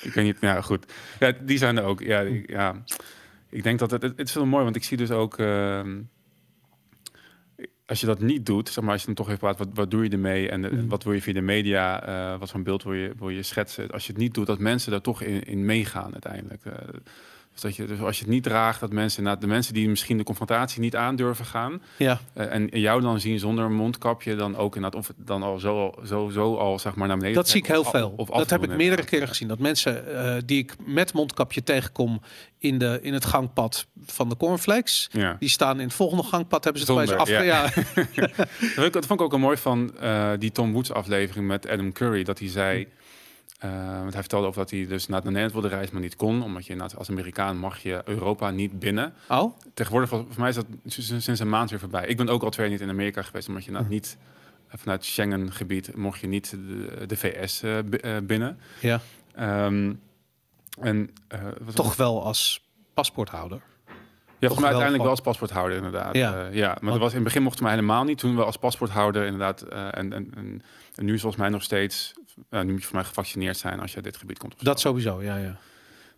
Ik weet niet, ja goed. Ja, die zijn er ook. Ja, die- ja. ik denk dat het, het, het is wel mooi, want ik zie dus ook. ehm, als je dat niet doet, zeg maar, als je dan toch even praat, wat, wat doe je ermee en eh, Mhm. wat wil je via de media, eh, wat voor een beeld wil je, wil je schetsen? Als je het niet doet, dat mensen daar toch in, in meegaan uiteindelijk. Eh, dus, dat je, dus als je het niet draagt, dat mensen, nou, de mensen die misschien de confrontatie niet aandurven gaan, Ja, eh, en jou dan zien zonder een mondkapje, dan ook inderdaad, of het dan al zo, zo, zo al zeg maar naar beneden. dat zie ik heel of veel. of dat heb ik meerdere keren gezien. Dat mensen eh, die ik met mondkapje tegenkom in, de, in het gangpad van de cornflakes, Ja. die staan in het volgende gangpad, hebben ze het bij ze af. ja. Ja. Dat vond, ik, dat ook wel mooi van eh, die Tom Woods aflevering met Adam Curry. Dat hij zei, eh, want hij vertelde over dat hij dus naar Nederland wilde reizen, maar niet kon. Omdat je als Amerikaan mag je Europa niet binnen. Oh, Tegenwoordig, voor mij is dat sinds een maand weer voorbij. Ik ben ook al twee jaar niet in Amerika geweest, omdat je Hm. inderdaad niet eh, vanuit Schengen-gebied mocht je niet de, de VS eh, bi- binnen. ja. Ehm, en Toch wel als paspoorthouder. Ja, voor mij uiteindelijk wel als paspoorthouder inderdaad. Ja. Ja, ja maar Want- dat was in het begin mochten we helemaal niet. Toen we als paspoorthouder inderdaad. en, en, en, en nu is volgens mij nog steeds. Eh, nu moet je voor mij gevaccineerd zijn als je uit dit gebied komt. Dat sowieso, ja, ja.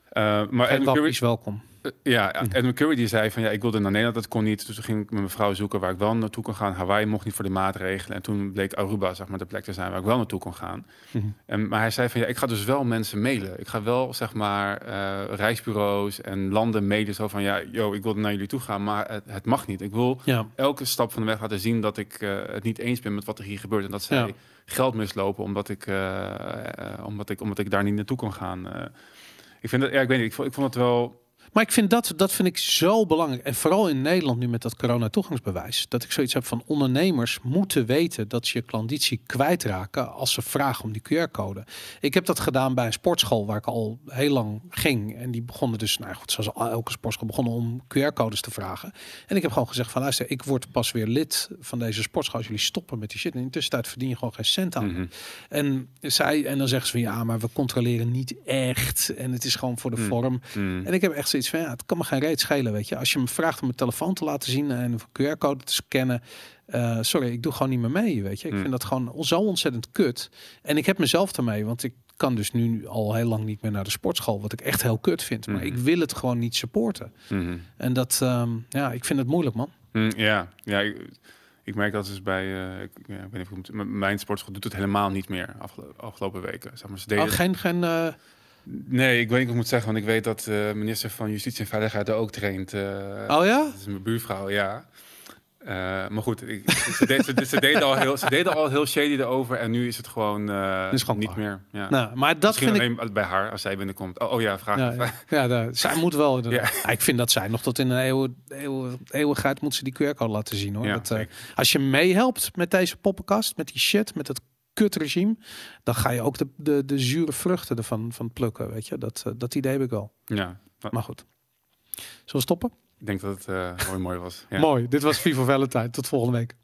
Eh, maar Adam Curry, wappies welkom. eh, ja, Adam Curry die zei van ja, ik wilde naar Nederland, dat kon niet. Dus toen ging ik met mijn vrouw zoeken waar ik wel naartoe kon gaan. Hawaii mocht niet voor de maatregelen. En toen bleek Aruba zeg maar de plek te zijn waar ik wel naartoe kon gaan. Mhm. En, maar hij zei van ja, ik ga dus wel mensen mailen. Ik ga wel zeg maar eh, reisbureaus en landen mailen zo van ja, yo, ik wilde naar jullie toe gaan, maar het, het mag niet. Ik wil Ja, elke stap van de weg laten zien dat ik het niet eens ben met wat er hier gebeurt en dat zij Ja. Geld mislopen omdat ik, eh, eh, omdat ik omdat ik daar niet naartoe kon gaan. Eh, ik vind dat ja, ik weet niet, ik vond het wel Maar ik vind dat, dat vind ik zo belangrijk. En vooral in Nederland nu met dat corona-toegangsbewijs. Dat ik zoiets heb van ondernemers moeten weten dat ze je klanditie kwijtraken als ze vragen om die QR-code. Ik heb dat gedaan bij een sportschool waar ik al heel lang ging. En die begonnen dus, nou goed, zoals al- elke sportschool begonnen om QR-codes te vragen. En ik heb gewoon gezegd van luister, ik word pas weer lid van deze sportschool als jullie stoppen met die shit. En in de tussentijd verdien je gewoon geen cent aan. mhm. En, zij, en dan zeggen ze van ja, maar we controleren niet echt. En het is gewoon voor de Hmm. vorm. Mm. En ik heb echt zoiets van, ja, het kan me geen reet schelen, weet je. Als je me vraagt om mijn telefoon te laten zien en een QR-code te scannen, eh, sorry, ik doe gewoon niet meer mee, weet je. Ik Hmm. vind dat gewoon zo ontzettend kut. En ik heb mezelf ermee, want ik kan dus nu al heel lang niet meer naar de sportschool, wat ik echt heel kut vind. Maar ik wil het gewoon niet supporten. Mhm. En dat, ehm, ja, ik vind het moeilijk, man. Ja, ja ik, ik merk dat dus bij, eh, ik, ja, ik weet niet mijn sportschool doet het helemaal niet meer afgelo- afgelopen weken. Zeg maar, ze deden Oh, geen, geen, eh, Nee, ik weet niet hoe ik moet zeggen, want ik weet dat de minister van Justitie en Veiligheid er ook traint. eh, oh ja? Dat is mijn buurvrouw, ja. Eh, maar goed, ik, ze, deed, ze, ze deden al heel, ze deden al heel shady erover en nu is het gewoon, eh, Is gewoon niet klaar. meer. Ja. Nou, maar dat Misschien vind ik bij haar als zij binnenkomt. Oh, oh ja, vraag. Ja, ja. ja daar- zij moet wel. Ja. Ik vind dat zij nog tot in een eeuw, eeuw, eeuwigheid moet ze die QR-code laten zien hoor. Dat, eh, als je meehelpt met deze poppenkast, met die shit, met het kutregime, dan ga je ook de, de, de zure vruchten ervan van plukken. Weet je, dat, eh, dat idee heb ik wel. Ja, Maar goed. Zullen we stoppen? ik denk dat het eh mooi mooi was. Ja. Mooi. Dit was Vivo Valentine. Tot volgende week.